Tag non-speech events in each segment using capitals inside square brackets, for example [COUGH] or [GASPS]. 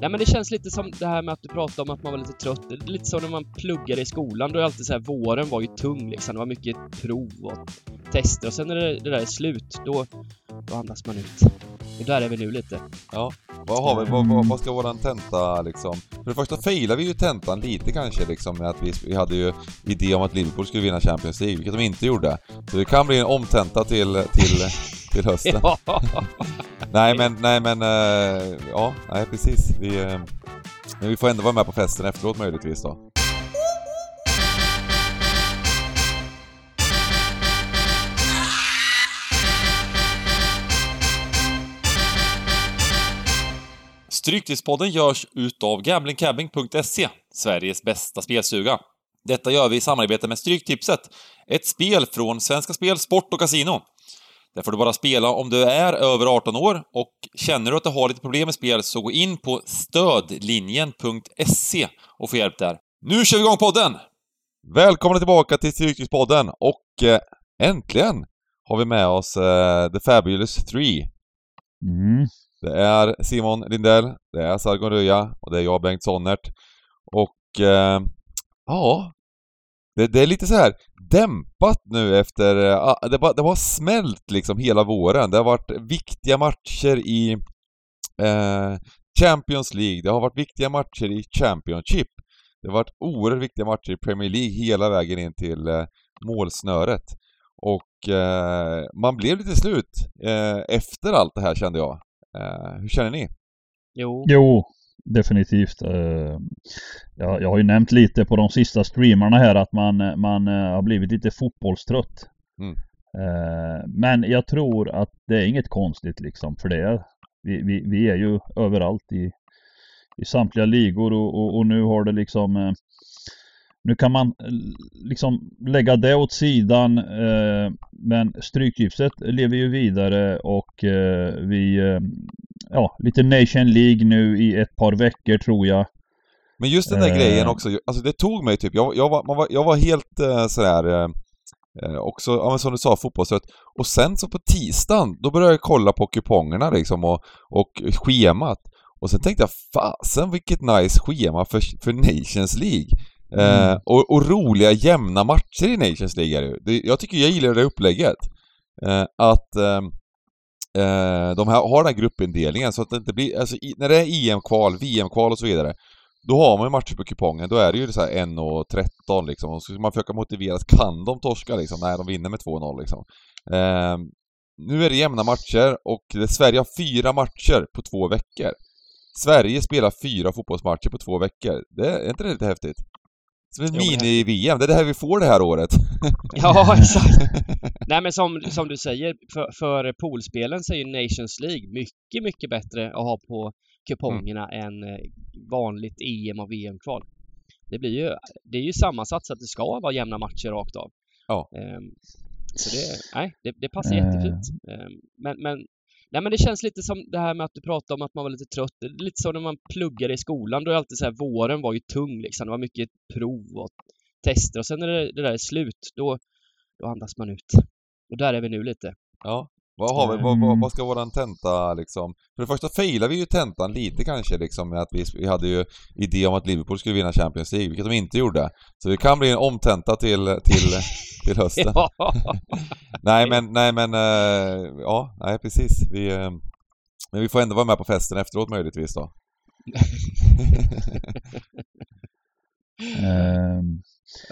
Nej men det känns lite som det här med att du pratade om att man var lite trött. Det är Lite som när man pluggade i skolan. Då är alltid så här, våren var ju tung liksom. Det var mycket prov och tester och sen när det, det där är slut, då, då andas man ut. Och där är vi nu lite. Ja. Vad har vi, vad, vad, vad ska våran tenta liksom? För det första failade vi ju tentan lite kanske liksom med att vi, vi hade ju idé om att Liverpool skulle vinna Champions League, vilket de inte gjorde. Så det kan bli en omtenta till, till, till [LAUGHS] hösten. Ja. Nej men, nej men, eh, ja, nej precis. Vi, eh, men vi får ändå vara med på festen efteråt möjligtvis då. Stryktipspodden görs utav gamblingcabbing.se, Sveriges bästa spelstuga. Detta gör vi i samarbete med Stryktipset, ett spel från Svenska Spel, Sport och Casino. Där får du bara spela om du är över 18 år och känner du att du har lite problem med spel så gå in på stödlinjen.se och få hjälp där. Nu kör vi igång podden! Välkomna tillbaka till Stryktipspodden och eh, äntligen har vi med oss eh, The Fabulous Three. Mm. Det är Simon Lindell, det är Sargon Röja och det är jag, Bengt Sonnert. Och eh, ja, det, det är lite så här dämpat nu efter... eh, det, bara, det har smält liksom hela våren. Det har varit viktiga matcher i eh, Champions League, det har varit viktiga matcher i Championship. Det har varit oerhört viktiga matcher i Premier League hela vägen in till eh, målsnöret. Och eh, man blev lite slut eh, efter allt det här kände jag. Eh, hur känner ni? Jo. Jo, definitivt. Eh, Jag, jag har ju nämnt lite på de sista streamarna här att man, man eh, har blivit lite fotbollstrött. Mm. Eh, Men jag tror att det är inget konstigt liksom för det. är- Vi, vi, vi är ju överallt i, i samtliga ligor och, och, och nu har det liksom nu kan man eh, liksom lägga det åt sidan eh, men Stryktipset lever ju vidare och eh, vi eh, ja, lite Nation League nu i ett par veckor tror jag. Men just den där Eh. grejen också, alltså det tog mig typ, jag, jag, var, var, jag var helt eh, sådär, eh, eh, också, ja men som du sa, fotbollstrött. Och sen så på tisdagen, då började jag kolla på kupongerna liksom och, och schemat. Och sen tänkte jag, fasen vilket nice schema för, för Nations League. Eh, Mm. och, och roliga jämna matcher i Nations League är det ju. det, Jag tycker jag gillar det upplägget. Eh, att eh, eh, de här, har den här gruppindelningen så att det inte blir, alltså i, när det är EM-kval, VM-kval och så vidare då har man ju matcher på kupongen, då är det ju så här 1.13 liksom. Och så ska man försöka motivera, kan de torska liksom? Nej, de vinner med 2-0 liksom. Ehm, nu är det jämna matcher och det, Sverige har fyra matcher på två veckor. Sverige spelar fyra fotbollsmatcher på två veckor. Det är inte det lite häftigt? Som ett mini-VM, det är det här vi får det här året. [LAUGHS] Ja, [LAUGHS] exakt. Nej men som, [LAUGHS] som du säger, för, för poolspelen så är ju Nations League mycket, mycket bättre att ha på kupongerna än eh, vanligt EM och VM-kval. Det blir ju, det är ju sammansatt så att det ska vara jämna matcher rakt av. Ja. Ehm, så det, nej, det, det passar Eh. jättefint. Ehm, men, men, nej men det känns lite som det här med att du pratade om att man var lite trött. Det är Lite som när man pluggade i skolan. Då är alltid så här, våren var ju tung liksom. Det var mycket prov och tester och sen när det, det där är slut, då, då andas man ut. Och där är vi nu lite. Ja. Vad har vi, vad, vad, vad ska våran tenta liksom? För det första failade vi ju tentan lite kanske liksom med att vi, vi hade ju idé om att Liverpool skulle vinna Champions League, vilket de inte gjorde. Så det kan bli en omtenta till, till, [LAUGHS] till hösten. [LAUGHS] Nej men, nej men, eh, ja, nej precis. Vi, eh, men vi får ändå vara med på festen efteråt möjligtvis då. [LAUGHS] Ehm,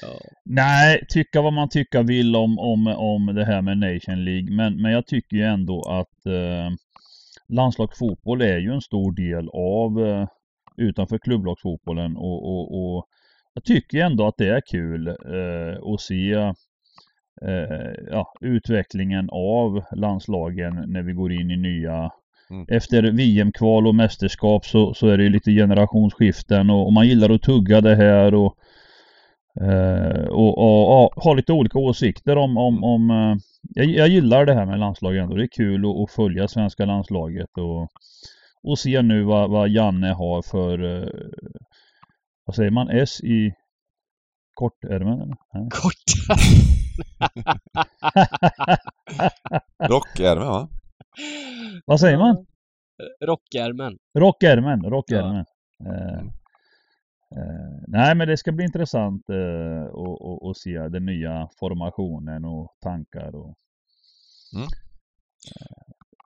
ja. Nej, tycka vad man tycker vill om, om, om det här med Nation League. Men, men jag tycker ju ändå att eh, landslagsfotboll är ju en stor del av eh, utanför klubblagsfotbollen och, och, och jag tycker ändå att det är kul eh, att se eh, ja, utvecklingen av landslagen när vi går in i nya Mm. efter VM-kval och mästerskap så, så är det lite generationsskiften och, och man gillar att tugga det här och Eh, och, och, och ha lite olika åsikter om, om, om eh, jag, jag gillar det här med landslaget ändå. Det är kul att, att följa svenska landslaget och, och se nu vad, vad Janne har för, eh, vad säger man, S i kortärmen eller? Kort. [LAUGHS] Rockärmen va? Vad säger man? Rockärmen. Rockärmen, rockärmen. Eh, Mm. Eh, nej men det ska bli intressant eh, att att- att se den nya formationen och tankar och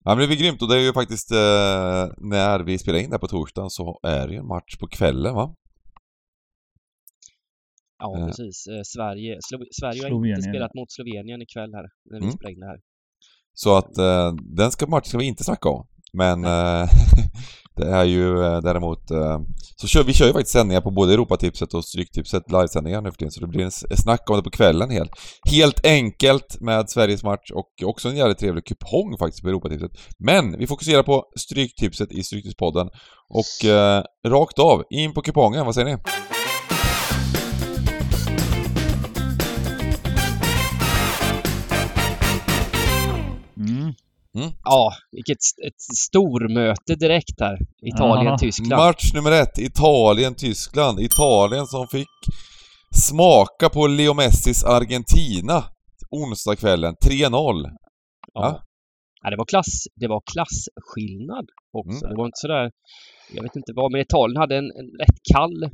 Ja men det blir grymt och det är ju faktiskt eh, när vi spelar in det här på torsdagen så är det ju en match på kvällen va? Ja, Eh. precis. Eh, Sverige, Slo Sverige har Slovenien, inte spelat mot Slovenien ikväll här, när vi Mm. spelar in det här. Så att eh, den ska, matchen ska vi inte snacka om. Men eh, [LAUGHS] det är ju eh, däremot... Eh, så kör, vi kör ju faktiskt sändningar på både Europatipset och Stryktipset livesändningar nu för tiden. Så det blir en snack om det på kvällen helt. Helt enkelt med Sveriges match och också en jävligt trevlig kupong faktiskt på Europatipset. Men vi fokuserar på Stryktipset i Stryktipspodden. Och eh, rakt av, in på kupongen, vad säger ni? Mm. Ja, vilket ett stormöte direkt här. Italien-Tyskland. Match nummer ett, Italien-Tyskland. Italien som fick smaka på Leo Messis Argentina onsdagskvällen, 3-0. Ja. Ja. ja, det var klass, det var klasskillnad också. Mm. Det var inte sådär, jag vet inte vad, men Italien hade en, en rätt kall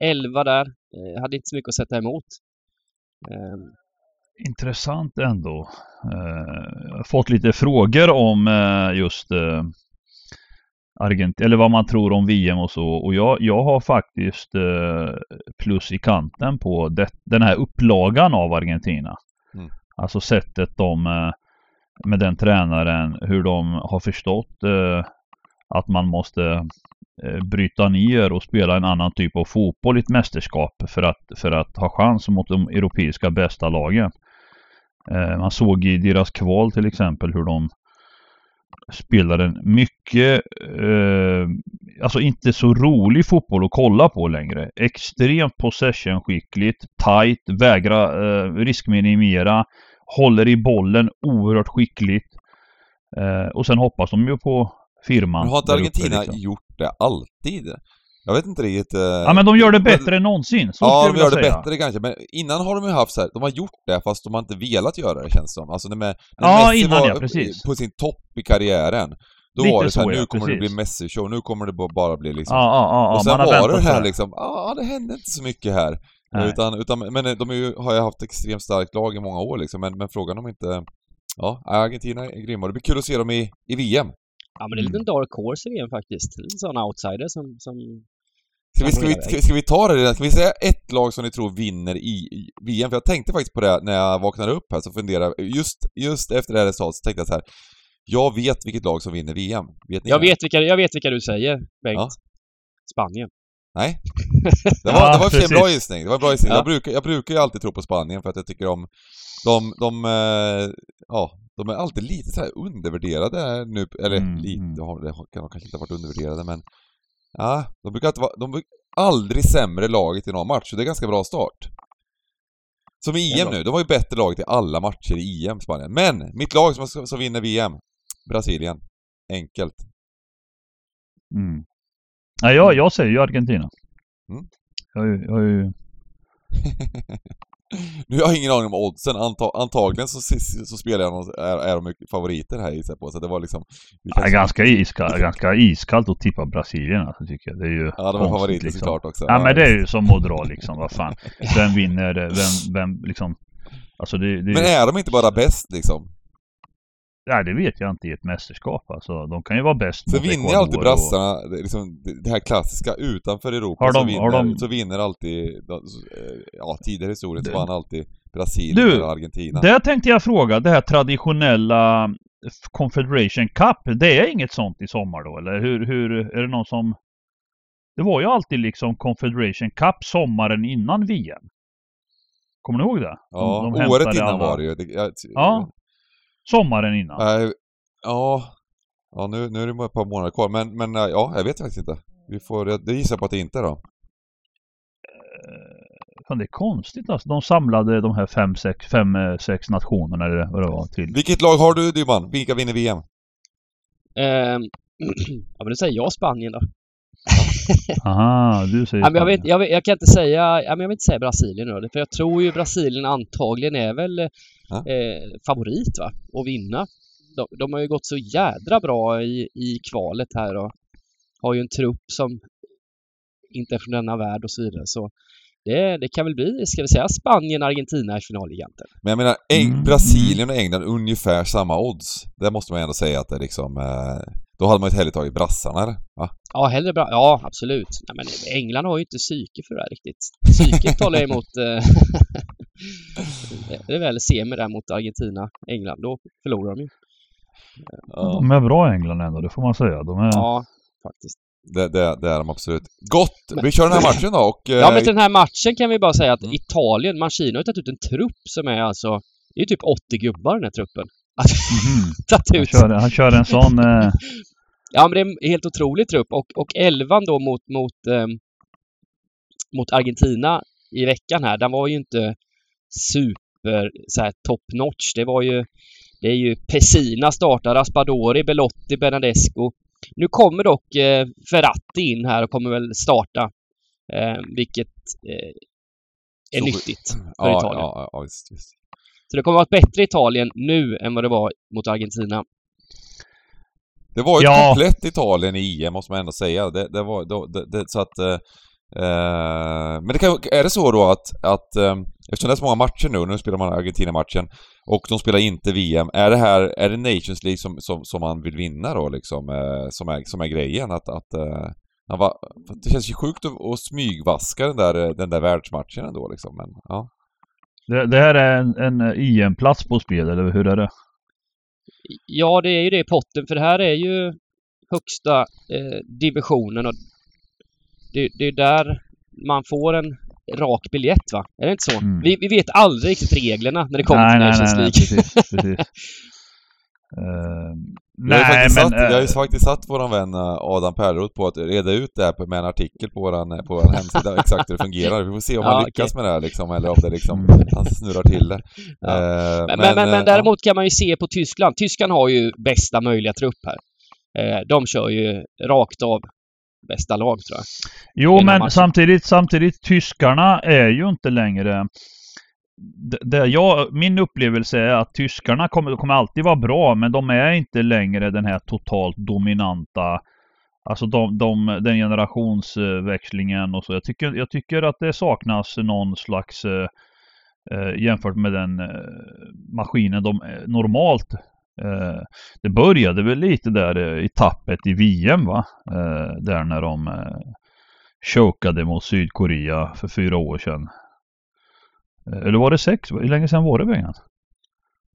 elva där. Eh, hade inte så mycket att sätta emot. Eh, Intressant ändå. Eh, jag har fått lite frågor om eh, just eh, Argent eller vad man tror om VM och så. Och jag, jag har faktiskt eh, plus i kanten på det, den här upplagan av Argentina. Mm. Alltså sättet de eh, med den tränaren, hur de har förstått eh, att man måste eh, bryta ner och spela en annan typ av fotboll i ett mästerskap för att, för att ha chans mot de europeiska bästa lagen. Eh, man såg i deras kval till exempel hur de spelade en mycket, eh, alltså inte så rolig fotboll att kolla på längre. Extremt possession-skickligt, tight, vägra eh, riskminimera, håller i bollen oerhört skickligt. Eh, och sen hoppas de ju på firman. Men har inte Argentina liksom. gjort det alltid? Jag vet inte riktigt... Eh, Ja men de gör det bättre än någonsin. Så Ja, de gör det säga. bättre kanske, men innan har de ju haft så här, de har gjort det fast de har inte velat göra det känns det som. Alltså när, med, när Ja, Messi innan var ja, precis. på sin topp i karriären, då Lite var det så här, så, nu ja, kommer det bli precis. Messi-show, nu kommer det bara- bli liksom... Ja, ja, ja, och sen var det här liksom, ja det hände inte så mycket här. Nej. Utan, utan, men de är ju, har ju haft extremt starkt lag i många år liksom, men, men frågan om inte... Ja, Argentina är grymma. Det blir kul att se dem i, i VM. ja, men det är en liten dark horse i VM faktiskt. En sån outsider som, som Ska vi, ska, vi, ska, vi- ska vi ta det redan? Ska vi säga ett lag som ni tror vinner i, VM? För jag tänkte faktiskt på det när jag vaknade upp här, så funderade just, just efter det här resultatet så tänkte jag så här. Jag vet vilket lag som vinner VM. Vet ni jag, det? vet vilka, jag vet vilka du säger, Bengt. Ja. Spanien. Nej. [LAUGHS] Det var, Ja, det var en bra gissning. Det var en bra gissning. Ja. Jag, brukar, jag brukar ju alltid tro på Spanien för att jag tycker om... De, de, eh, ja, de är alltid lite så här undervärderade nu, eller Mm, lite, mm. har, har- kan de kanske inte ha varit undervärderade men... Ja, de brukar alltid vara, de är aldrig sämre laget i någon match, så det är ganska bra start. Som i EM nu, de var ju bättre laget i alla matcher i EM, Spanien. Men, mitt lag som, som vinner VM, Brasilien. Enkelt. Mm. Nej, jag, jag säger ju Argentina. Mm. Jag, har ju- jag, har ju- [LAUGHS] [CLEARS THROAT] Nu har jag ingen aning om oddsen, Anta, antagligen så, så, spelar jag någon, är, är de favoriter här gissar på, så det var liksom... är kanske- ganska, iskall, ganska iskallt att tippa Brasilien alltså, tycker jag. Det är ju Ja, de var favoriter liksom. såklart också. Ja men det är ju som att dra liksom, vad fan. Vem vinner, vem, vem liksom. Alltså det, det, Men är de inte bara bäst liksom? Nej, det vet jag inte i ett mästerskap alltså. De kan ju vara bäst Så vinner ju alltid och- brassarna, det, är liksom, det- det här klassiska, utanför Europa Har de- så, vinner, har de- så vinner alltid, de- eh, ja tidigare i historien så vann alltid Brasilien Du, eller Argentina. Där tänkte jag fråga, det här traditionella Confederation Cup, det är inget sånt i sommar då eller hur, hur är det någon som Det var ju alltid liksom Confederation Cup sommaren innan VM. Kommer ni ihåg det? De- ja, de året innan alla- var det ju. Det, jag, Ja. Sommaren innan. Äh, ja, ja nu, nu är det bara ett par månader kvar, men, men ja, jag vet faktiskt inte. Vi får, det gissar på att det inte är då. Fan, det är konstigt alltså. De samlade de här fem, sex, fem, eh, sex nationerna eller vad det var till. Vilket lag har du Dybban? Vilka vinner VM? Ehm, [CLEARS THROAT] ja, men då säger jag Spanien då. [LAUGHS] Aha, du säger Ja, men jag, vet, Spanien. jag, vet, jag kan inte säga, ja, men jag vill inte säga Brasilien då, för jag tror ju Brasilien antagligen är väl. Eh, favorit va, att vinna. De, de har ju gått så jädra bra i, i kvalet här och har ju en trupp som inte är från denna värld och så vidare. Så det, det kan väl bli, ska vi säga Spanien-Argentina i final egentligen. Men jag menar, Eng Mm. Brasilien och England ungefär samma odds. Det måste man ändå säga att det liksom... Eh, då hade man ju hellre tagit brassarna eller? Va? Ja, hellre bra. Ja, absolut. Nej, men England har ju inte psyke för det här riktigt. [LAUGHS] Psyket talar emot. eh, [LAUGHS] det är väl semi där mot Argentina, England. Då förlorar de ju. Ja. De är bra England ändå, det får man säga. De är... Ja, faktiskt. Det, det, det är de absolut. Gott! Men- Vi kör den här matchen då och... eh, Ja, men till den här matchen kan vi bara säga att Mm. Italien, Mancino har ju tagit ut en trupp som är alltså... Det är ju typ 80 gubbar den här truppen. [LAUGHS] Tagit Han, kör, han kör en sån... Eh, [LAUGHS] Ja, men det är en helt otrolig trupp. Och, och elvan då mot, mot, ehm, mot Argentina i veckan här, den var ju inte super så här, top notch. Det var ju... Det är ju Pessina startar, Raspadori, Belotti, Benadesco. Nu kommer dock eh, Ferratti in här och kommer väl starta. Eh, vilket eh, är Så- nyttigt för ja, Italien. Ja, ja, visst, visst. Så det kommer att vara ett bättre Italien nu än vad det var mot Argentina. Det var ju Ja. ett komplett Italien i EM måste man ändå säga. Det, det var, det, det, så att... Eh, men det kan, är det så då att, att eh, eftersom det är så många matcher nu, nu spelar man Argentina-matchen och de spelar inte VM. Är det här, är det Nations League som, som, som man vill vinna då liksom? Eh, som, är, som är grejen? Att, att eh, han var, det känns ju sjukt att, att smygvaska den där, den där världsmatchen ändå liksom. Men, ja. det, det här är en, en EM-plats på spel, eller hur är det? Ja, det är ju det i potten, för det här är ju högsta eh, divisionen och det, det är där man får en rak biljett, va? Är det inte så? Mm. Vi, vi vet aldrig riktigt reglerna när det kommer nej, till nej, Nations nej, nej, League. precis. precis. [LAUGHS] Eh, Jag har, ju nej, faktiskt men... satt, jag har ju eh, faktiskt satt våran vän eh, Adam Perroth på att reda ut det här på- med en artikel på våran, eh, på våran hemsida, [LAUGHS] exakt hur det fungerar. Vi får se om Ja, han lyckas okej. med det här liksom, eller om det liksom, Mm. han snurrar till det. Ja. Eh, Men, men, men, men däremot kan man ju se på Tyskland. Tyskland har ju bästa möjliga trupp här. De kör ju rakt av bästa lag, tror jag. Jo, men matchen. samtidigt, samtidigt, tyskarna är ju inte längre... Det, jag, min upplevelse är att tyskarna kommer, kommer alltid vara bra, men de är inte längre den här totalt dominanta... Alltså de, de, den generationsväxlingen och så. Jag tycker, jag tycker att det saknas någon slags... Eh, eh, jämfört med den eh, maskinen de eh, normalt det började väl lite där eh, i tappet i VM va? Eh, där när de eh, chokade mot Sydkorea för fyra år sedan. Eh, eller var det sex? Hur länge sedan var det Bengan?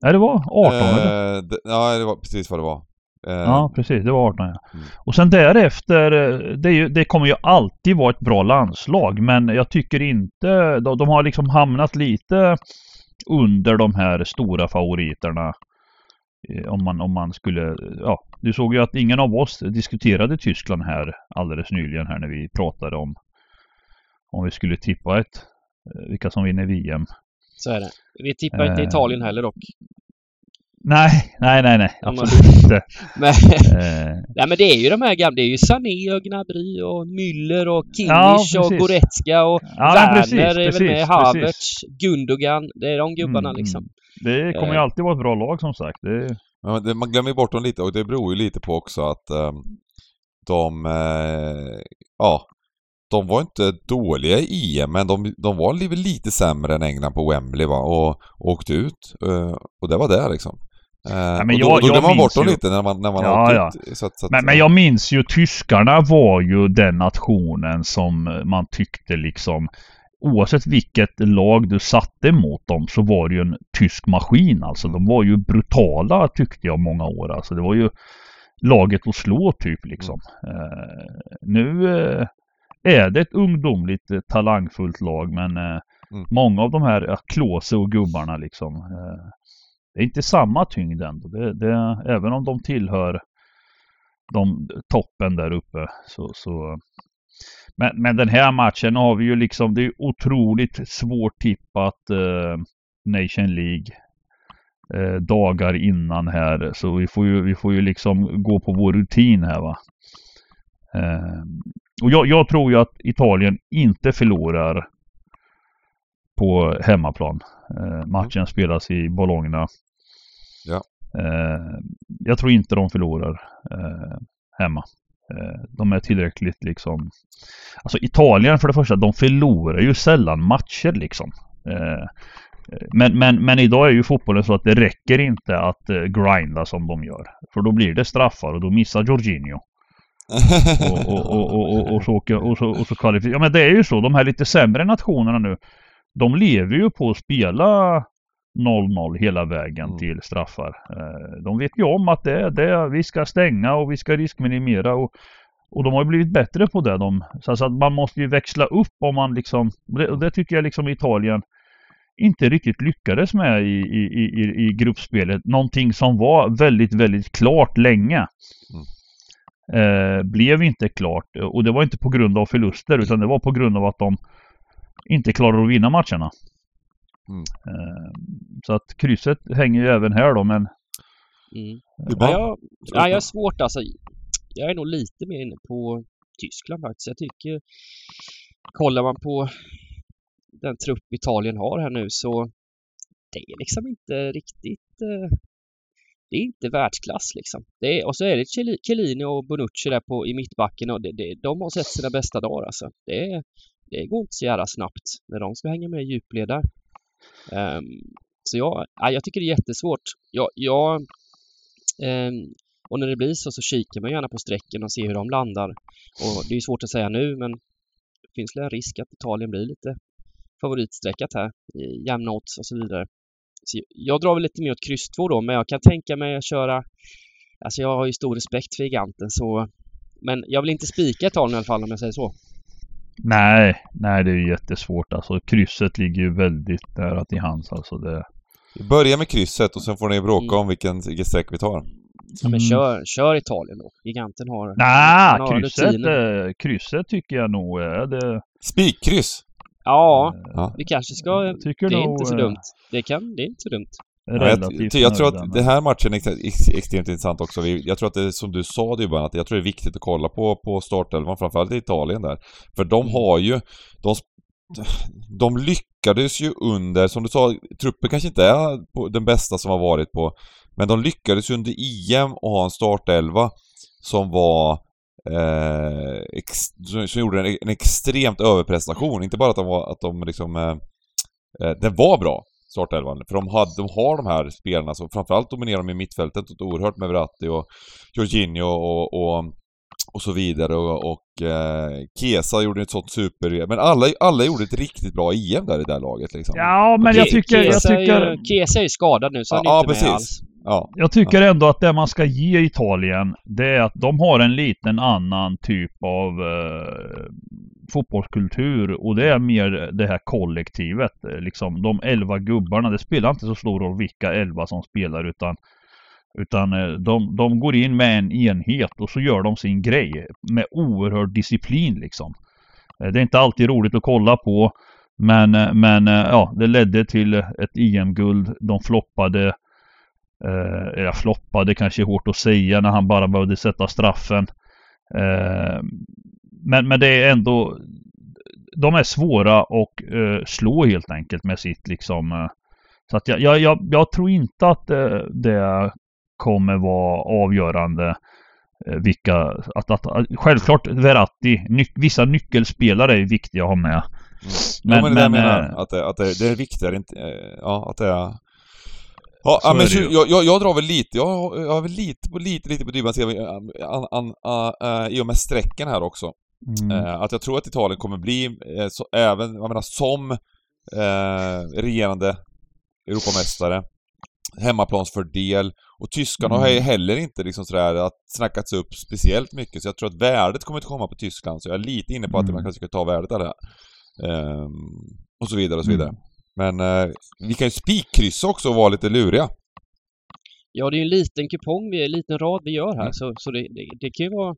Nej det var 18 eller? eh, det, Ja, det var precis vad det var. Eh, Ja precis, det var 18 ja. Mm. Och sen därefter, eh, det, ju, det kommer ju alltid vara ett bra landslag men jag tycker inte, de, de har liksom hamnat lite under de här stora favoriterna. Eh, Om man, om man skulle, ja, du såg ju att ingen av oss diskuterade Tyskland här alldeles nyligen här när vi pratade om om vi skulle tippa ett, eh, vilka som vinner VM. Så är det. Vi tippar inte Eh. Italien heller dock. Nej, nej, nej, nej, absolut inte. [LAUGHS] Men, Eh, nej, men det är ju de här gamla. Det är ju Sané och Gnabry och Müller och Kimmich Ja, och precis. Goretzka och Ja, Werner precis, är väl precis, med. precis. Havertz, Gundogan. Det är de gubbarna Mm, liksom. Det kommer ju Eh. alltid vara ett bra lag som sagt. Det, Men det, man glömmer bort dem lite och det beror ju lite på också att ehm, de, eh, ja, de var inte dåliga i EM men de, de var li- lite sämre än England på Wembley va och, och åkte ut. eh, och det var det liksom. Eh, men och då, jag- då jag glömmer man bort dem ju- lite när man, när man Ja, åkte ja. ut. Så att, så att, men, men jag minns ju tyskarna var ju den nationen som man tyckte liksom Oavsett vilket lag du satte mot dem så var det ju en tysk maskin alltså. De var ju brutala tyckte jag många år. Alltså det var ju laget att slå typ liksom. Eh, nu eh, är det ett ungdomligt eh, talangfullt lag men eh, Mm. många av de här ja, Klose och gubbarna liksom. Eh, det är inte samma tyngd ändå. Det, det, även om de tillhör de toppen där uppe så, så men, men den här matchen har vi ju liksom, det är otroligt svårt tippat eh, Nation League eh, dagar innan här. Så vi får ju, vi får ju liksom gå på vår rutin här va. Eh, och jag, jag tror ju att Italien inte förlorar på hemmaplan. Eh, matchen spelas i Bologna. Ja. Eh, jag tror inte de förlorar eh, hemma. Eh, de är tillräckligt liksom Alltså Italien för det första, de förlorar ju sällan matcher liksom. Eh, men, men, men idag är ju fotbollen så att det räcker inte att eh, grinda som de gör. För då blir det straffar och då missar Jorginho. [LAUGHS] Och, och, och, och, och, så, och, så, och så kvalificerar... Ja men det är ju så, de här lite sämre nationerna nu. De lever ju på att spela 0-0 hela vägen Mm. till straffar. Eh, De vet ju om att det är det, vi ska stänga och vi ska riskminimera och, och de har ju blivit bättre på det. De, så att man måste ju växla upp om man liksom, och det, tycker jag liksom Italien inte riktigt lyckades med i, i, i, i- gruppspelet. Någonting som var väldigt, väldigt klart länge. Eh, blev inte klart och det var inte på grund av förluster utan det var på grund av att de inte klarade att vinna matcherna. Mm. Eh, så att krysset hänger ju även här då men Mm. Ja, jag, ja, jag är svårt alltså. Jag är nog lite mer inne på Tyskland faktiskt. Jag tycker, kollar man på den trupp Italien har här nu så det är liksom inte riktigt eh, det är inte världsklass liksom. Det är, och så är det Chiellini- och Bonucci där på, i mittbacken och det, det, de har sett sina bästa dagar alltså. Det, är- det går inte så jävla snabbt när de ska hänga med i djupled där. Ehm, så jag, ja, jag tycker det är jättesvårt. Jag, jag, ehm, och när det blir så så kikar man gärna på strecken och ser hur de landar. Och det är svårt att säga nu men det finns väl en risk att Italien blir lite favoritstreckat här. Jämna odds och så vidare. Så jag drar väl lite mer åt kryss 2 då men jag kan tänka mig att köra Alltså jag har ju stor respekt för giganten så Men jag vill inte spika Italien i alla fall om jag säger så nej, nej det är ju jättesvårt alltså. Krysset ligger ju väldigt nära till hands alltså. Det, Vi börjar med krysset och sen får ni bråka Mm. om vilken, vilket streck vi tar. Ja, men Mm. kör, kör Italien då. Giganten har... Nej, har krysset, eh, krysset tycker jag nog är det. Spikkryss! Ja, Ja. vi kanske ska... Tycker Det är nog, inte så eh, dumt. Det kan, det är inte så dumt. Ja, jag, Relativt jag tror att den här matchen är ex, ex, extremt intressant också. Jag tror att det är som du sa det ibland, att jag tror det är viktigt att kolla på, på startelvan, framförallt i Italien där. För de Mm. har ju, de, de lyckades ju under, som du sa, truppen kanske inte är den bästa som har varit på, men de lyckades ju under EM att ha en startelva som var eh, ex, som, som gjorde en, en extremt överprestation. Inte bara att de var, att de liksom eh, eh, den var bra, startelvan. För de, hade, de har de här spelarna som framförallt dominerar de i mittfältet och oerhört med Verratti och Jorginho och, och, och så vidare och, och eh, Kesa gjorde ett sånt super... Men alla, alla gjorde ett riktigt bra EM där i det här laget liksom. Ja, men jag Ke- tycker, jag Chiesa är tycker, ju- Chiesa är ju skadad nu så han är Ja, inte precis. med alls. Ja. jag tycker ändå att det man ska ge Italien, det är att de har en liten annan typ av eh, fotbollskultur och det är mer det här kollektivet. eh, Liksom de elva gubbarna, det spelar inte så stor roll vilka elva som spelar utan utan eh, de, de går in med en enhet och så gör de sin grej med oerhörd disciplin liksom. Eh, Det är inte alltid roligt att kolla på men, men ja, det ledde till ett EM-guld. De floppade Eh, eller floppade kanske är hårt att säga när han bara behövde sätta straffen. Eh, men, men det är ändå De är svåra att eh, slå helt enkelt med sitt liksom eh, Så att jag, jag, jag, jag tror inte att eh, det kommer vara avgörande eh, vilka, att, att, att, självklart Verratti, nyc, vissa nyckelspelare är viktiga att ha med. Men, Men- men, det jag men, menar, eh, att, det, att det, det är viktigare inte... Ja, att det är... Ja, Så men ju. jag, jag, jag drar väl lite, jag, jag har väl lite, lite, lite på dybban an, an, an, äh, i och med strecken här också. Mm. Eh, att jag tror att Italien kommer bli, eh, så, även, jag menar som eh, regerande Europamästare, hemmaplansfördel och tyskarna Mm. har ju heller inte liksom sådär att snackats upp speciellt mycket så jag tror att värdet kommer inte komma på Tyskland så jag är lite inne på att Mm. man kanske ska ta värdet av det här. Och så vidare och så vidare. Mm. Men eh, vi kan ju spikkryssa också och vara lite luriga. Ja, det är ju en liten kupong, vi, en liten rad vi gör här Mm. så, så det, det, det kan ju vara Vi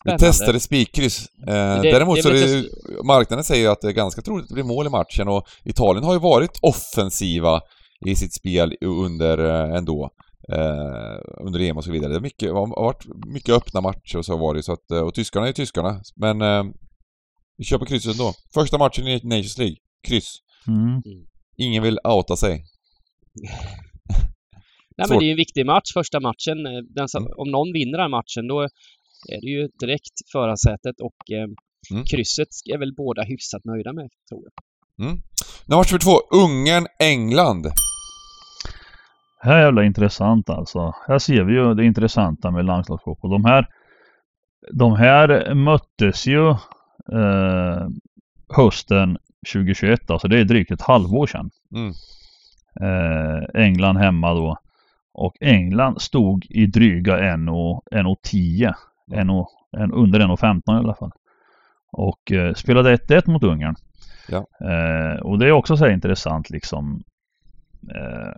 spännande. testade spikkryss. Eh, däremot det så det, marknaden säger att det är ganska troligt att det blir mål i matchen och Italien har ju varit offensiva i sitt spel under eh, ändå. Eh, under EM och så vidare. Det mycket, har varit mycket öppna matcher och så var det så att, eh, och tyskarna är tyskarna. Men eh, vi kör på krysset ändå. Första matchen i Nations League. Kryss. Mm. Ingen vill outa sig. Nej, men det är ju en viktig match, första matchen. Eh, Den Mm. Om någon vinner den matchen då är det ju direkt förarsätet och eh, Mm. krysset är väl båda hyfsat nöjda med, tror jag. Nu match nummer två, Ungern-England. Här är jävla intressant alltså. Här ser vi ju det intressanta med landslagsfotboll. De här, de här möttes ju eh, hösten 2021, alltså det är drygt ett halvår sedan. Mm. Eh, England hemma då. Och England stod i dryga 1,10. En och, en, under 1,15 i alla fall. Och eh, spelade 1-1 mot Ungern. Ja. Eh, och det är också så här intressant liksom. Eh,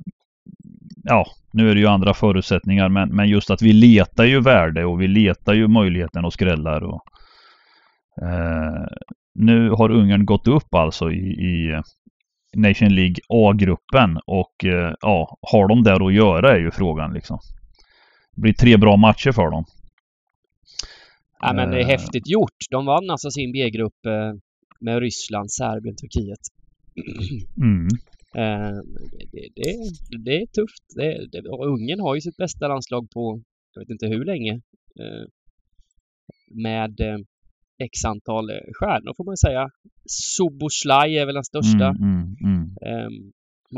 ja, nu är det ju andra förutsättningar men, men just att vi letar ju värde och vi letar ju möjligheten och skrällar och eh, Nu har Ungern gått upp alltså i, i Nation League A-gruppen och eh, ja, har de där att göra är ju frågan liksom. Det blir tre bra matcher för dem. Ja, men det är Eh. häftigt gjort. De vann alltså sin B-grupp eh, med Ryssland, Serbien, Turkiet. [CLEARS THROAT] Mm. Det, det, det är tufft. Det, det, Ungern har ju sitt bästa landslag på, jag vet inte hur länge. Med x antal eh, stjärnor får man säga. Soboslaj är väl den största. Mm, mm, mm. Eh,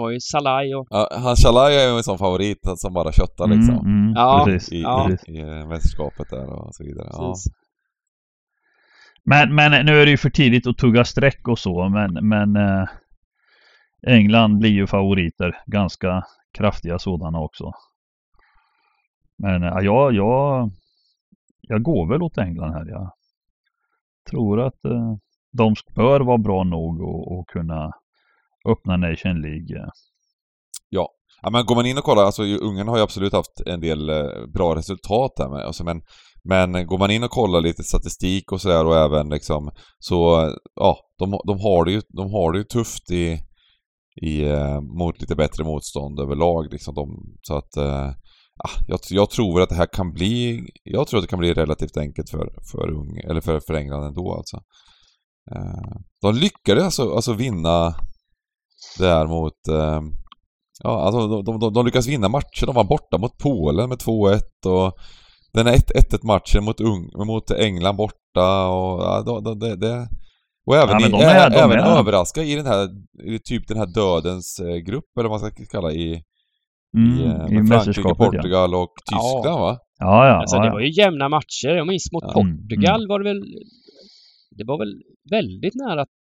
har ju Salai och... Ja, han Shalai är ju en sån favorit som bara köttar liksom. Mm, mm, Ja, precis, I, ja. i, i mästerskapet där och så vidare. Ja. Men, men nu är det ju för tidigt att tugga streck och så men, men eh, England blir ju favoriter. Ganska kraftiga sådana också. Men eh, ja, jag, jag går väl åt England här. Jag tror att eh, de bör vara bra nog och, och kunna öppna Nation League. Ja. Ja, men går man in och kollar, alltså Ungern har ju absolut haft en del eh, bra resultat där med, alltså, men, men går man in och kollar lite statistik och sådär och även liksom så, ja, de, de, har det ju, de har det ju tufft i, i eh, mot lite bättre motstånd överlag liksom. De, så att, eh, jag, jag tror att det här kan bli, jag tror att det kan bli relativt enkelt för, för, Ung, eller för, för England ändå alltså. Eh, de lyckades alltså, alltså vinna där mot eh, Ja, alltså de, de, de, de lyckas vinna matcher. De var borta mot Polen med 2-1 och den här 1-1 matchen mot, Ung, mot England borta och ja, de, de, det, det, och även, Ja, i, de är- de även är- överraska i den här, typ den här dödens eh, grupp eller vad man ska kalla i, Mm, eh, I med Frankrike, mästerskapet ja. Portugal och Ja. Tyskland va? Ja, ja. Alltså ja, det ja. var ju jämna matcher. Jag minns mot Ja. Portugal Mm, var det väl... Det var väl väldigt nära att...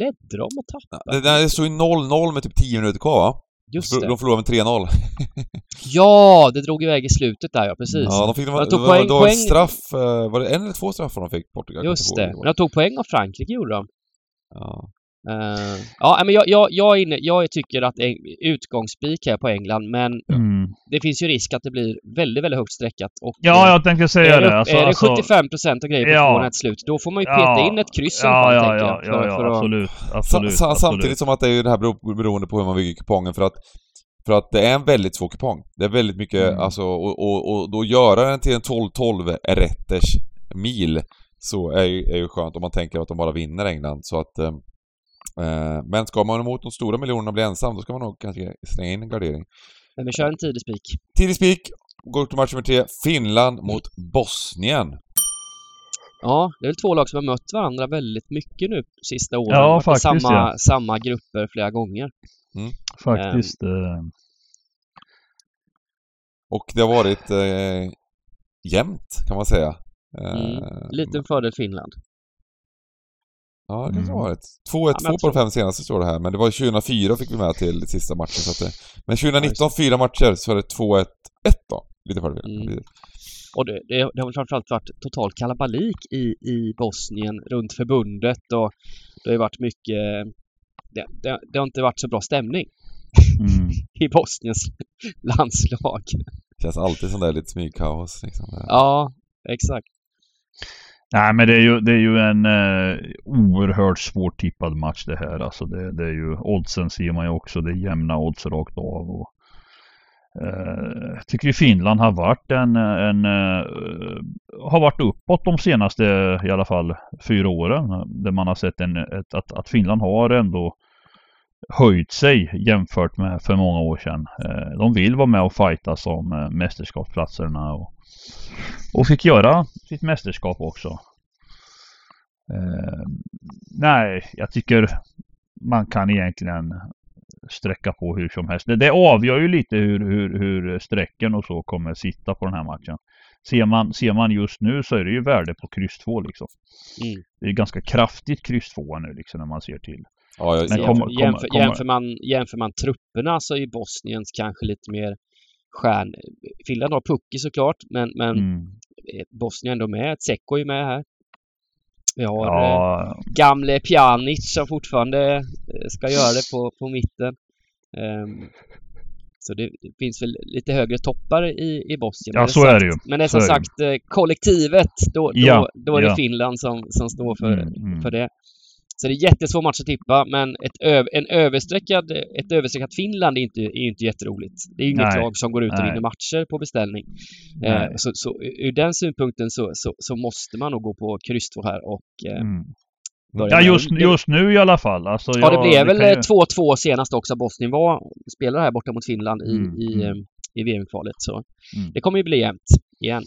Ledde de och tappade? Det, det stod ju 0-0 med typ 10 minuter kvar va? Just det. De förlorade med 3-0. [LAUGHS] Ja, det drog iväg i slutet där ja, precis. Ja, de fick, de, det tog poäng- det var poäng- straff, eh, var det en eller två straffar de fick Portugal? Just det. Men de tog poäng av Frankrike gjorde de. Ja. Eh, ja, men jag, jag, jag, inne, jag tycker att en utgångsspik här på England, men Mm. det finns ju risk att det blir väldigt, väldigt högt streckat. Och, Ja, eh, jag tänkte säga är det, det. Alltså, är det alltså, 75 procent och grejer på Ja. ett slut, då får man ju peta in ett kryss ja, ja, tänker ja, jag. ja, ja, för att, absolut. Sa, absolut, sa, absolut. samtidigt som att det är ju det här bero- beroende på hur man bygger kupongen för att för att det är en väldigt svår kupong. Det är väldigt mycket, Mm. alltså, och, och, och då göra den till en 12-12 rätters mil så är ju, är ju skönt om man tänker att de bara vinner England så att eh, eh, Men ska man emot de stora miljonerna bli ensam då ska man nog kanske slänga in en gardering. men vi kör en tidig spik. Tidig spik, går till match nummer tre, Finland mot Bosnien. Ja, det är väl två lag som har mött varandra väldigt mycket nu sista åren. Ja, faktiskt, samma, ja. samma grupper flera gånger. Faktiskt. eh, Och det har varit eh, jämnt kan man säga. Eh, Mm. Liten fördel Finland. Ja, det kanske Mm. har varit. 2-1 Ja, men två jag på de fem senaste står det här, men det var 2004 fick vi med till sista matchen så att det... Men 2019, Ja, fyra matcher, så är det 2-1, 1 då. Lite fördel. Mm. Och det, det, det har väl framförallt varit total kalabalik i, i Bosnien runt förbundet och det har ju varit mycket... Det, det, det har inte varit så bra stämning mm. [LAUGHS] i Bosniens landslag. Känns alltid sån där lite smygkaos liksom. Ja, exakt. Nej men det är ju, det är ju en eh, oerhört svårtippad match det här. Alltså det, det är ju oddsen ser man ju också. Det är jämna odds rakt av. Och, eh, jag tycker ju Finland har varit en, en eh, har varit uppåt de senaste i alla fall fyra åren. Där man har sett en, ett, att, att Finland har ändå höjt sig jämfört med för många år sedan. Eh, de vill vara med och fighta om eh, mästerskapsplatserna. Och, och fick göra sitt mästerskap också. Eh, nej, jag tycker man kan egentligen sträcka på hur som helst. Det, det avgör ju lite hur, hur, hur strecken och så kommer sitta på den här matchen. Ser man, ser man just nu så är det ju värde på kryss 2 liksom. Mm. Det är ganska kraftigt kryss 2 nu liksom när man ser till. Ja, jag, Men kom- jämför, jämför, jämför, man, jämför man trupperna så är Bosniens kanske lite mer stjärn... Finland har Pukki såklart, men, men Mm. Bosnien ändå med. Tseko är med här. Vi har eh, Ja, gamle Pjanic som fortfarande eh, ska göra det på, på mitten. Ehm, så det, det finns väl lite högre toppar i, i Bosnien. Ja, Men så sagt, är det ju. Men det är som sagt eh, kollektivet, då, då, Ja, då är det ja. Finland som, som står för, Mm, mm. för det. Så det är jättesvår match att tippa, men ett, öv, en överstreckad, ett överstreckat Finland är inte, är inte jätteroligt. Det är ju inget Nej, lag som går ut och vinner matcher på beställning. Eh, så, så ur den synpunkten så, så, så måste man nog gå på kryss två här och eh, Mm. börja Ja, just, just nu i alla fall. Alltså, Ja, det jag- blev väl kan ju- eh, 2-2 senast också. Bosnien var spelare här borta mot Finland i, Mm, i, mm. eh, i VM-kvalet. Så Mm. det kommer ju bli jämnt igen.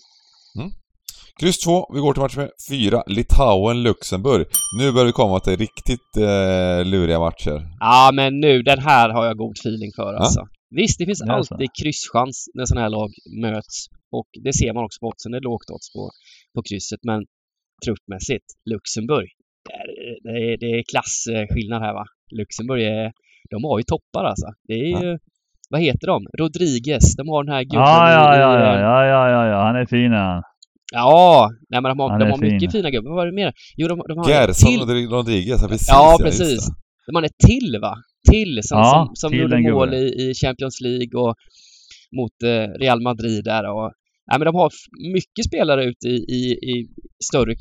Kryss 2, vi går till match med 4, Litauen-Luxemburg. Nu börjar vi komma till riktigt eh, luriga matcher. Ja, men nu, den här har jag god feeling för alltså. Visst, det finns Det är så. alltid krysschans när sådana här lag möts. Och det ser man också på oddsen. Det är lågt odds på, på krysset. Men truppmässigt, Luxemburg. Det är, det är, det är klasskillnad här va. Luxemburg är... De har ju toppar alltså. Det är ju... Vad heter de? Rodriguez. De har den här gubben Ja, ja, ja, ja, ja, ja, ja, ja, han är fin han. Ja, nej men de har, de har mycket fin. fina gubbar. Vad var det mer? Jo, de, de har en Gerson till. Rodri- Rodriguez, ja precis. Ja, precis. De har en till va? Till som, Ja, som, som till gjorde mål i, i Champions League och mot eh, Real Madrid där och... Nej men de har mycket spelare ute i, i, i större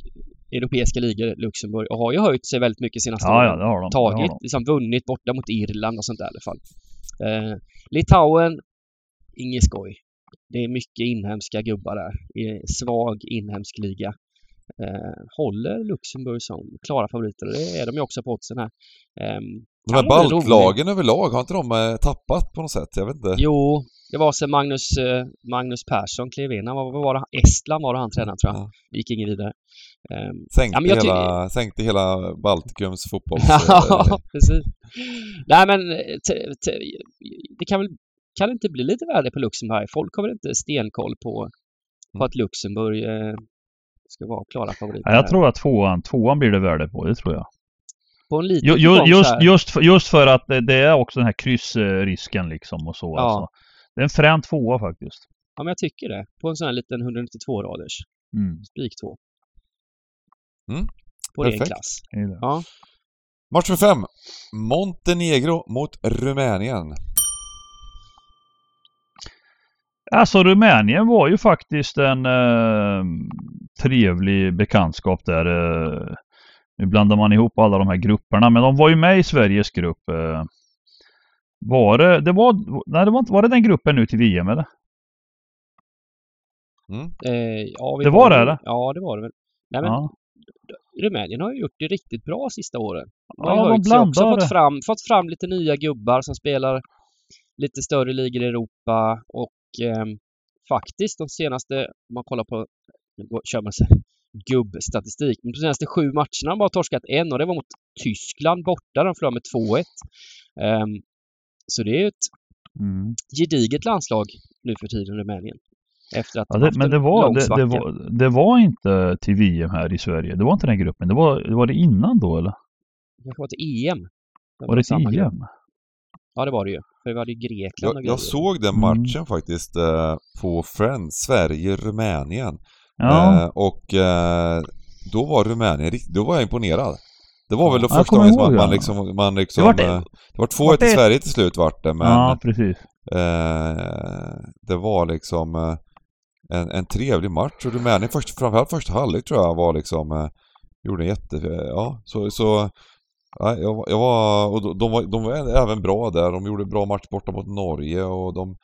europeiska ligor, Luxemburg, och har ju höjt sig väldigt mycket senaste Ja, ja, åren. det har de. det har Tagit, de. liksom vunnit borta mot Irland och sånt där i alla fall. Eh, Litauen, inget skoj. Det är mycket inhemska gubbar där. Svag inhemsk liga. Eh, håller Luxemburg som klara favoriter och det är de ju också på oddsen här. Ehm, De här baltlagen överlag, har inte de eh, tappat på något sätt? Jag vet inte. Jo, det var sen Magnus, eh, Magnus Persson klev in. Han var, var det? Estland var det han tränade tror jag. Ja. Gick ingen vidare. Ehm, Sänkte, Ja, hela, sänkte hela Baltikums fotbolls... [LAUGHS] Ja, precis. Nej men eh, det kan väl kan det inte bli lite värde på Luxemburg? Folk har väl inte stenkoll på, på Mm. att Luxemburg eh, ska vara klara favoriter? Ja, jag här. tror att tvåan, tvåan blir det värde på, det tror jag. På en liten Ju, just, just, för, just för att det, är också den här kryssrisken liksom och så Ja. alltså. Det är en frän tvåa faktiskt. Ja, men jag tycker det. På en sån här liten 192-raders. Mm, Spik 2. Mm, På ren perfekt. klass. är det. Ja. Match för fem. Montenegro mot Rumänien. Alltså Rumänien var ju faktiskt en eh, trevlig bekantskap där. Eh, nu blandar man ihop alla de här grupperna, men de var ju med i Sveriges grupp. Eh, var det, det var, nej det var inte, var det den gruppen nu till VM eller? Mm. Eh, ja vi Det var det, eller? Ja, det var det väl. Nej, men Ja. Rumänien har ju gjort det riktigt bra sista åren. De Ja, har ju de höjt sig också, fått fram, fått fram lite nya gubbar som spelar lite större ligor i Europa och ehm, faktiskt de senaste, om man kollar på, nu kör man sig gubbstatistik, men de senaste sju matcherna har de bara torskat en och det var mot Tyskland borta, de förlorade med 2-1. Ehm, så det är ett Mm. gediget landslag nu för tiden, Rumänien. Efter att Ja, de det, men en det var, det, det, var, det var inte till VM här i Sverige. Det var inte den gruppen. Det var, det var det innan då eller? Det kanske var till EM. Det Var det samma till grupp. EM? Ja, det var det ju. För det var ju Grekland Jag, jag såg den Mm. matchen faktiskt eh, på Friends, Sverige-Rumänien. Ja. Eh, och eh, då var Rumänien då var jag imponerad. Det var väl då Ja, första gången som man, man liksom, man liksom... Det var det- eh, det var 2-1 var till det- Sverige till slut vart det, men ja, precis. eh, det var liksom eh, en, en trevlig match och Rumänien, först, framförallt första halvlek tror jag var liksom, eh, gjorde en jätte... Ja, så... så Ja, jag, jag var, och de- de var, de var även bra där. De gjorde bra match borta mot Norge och de...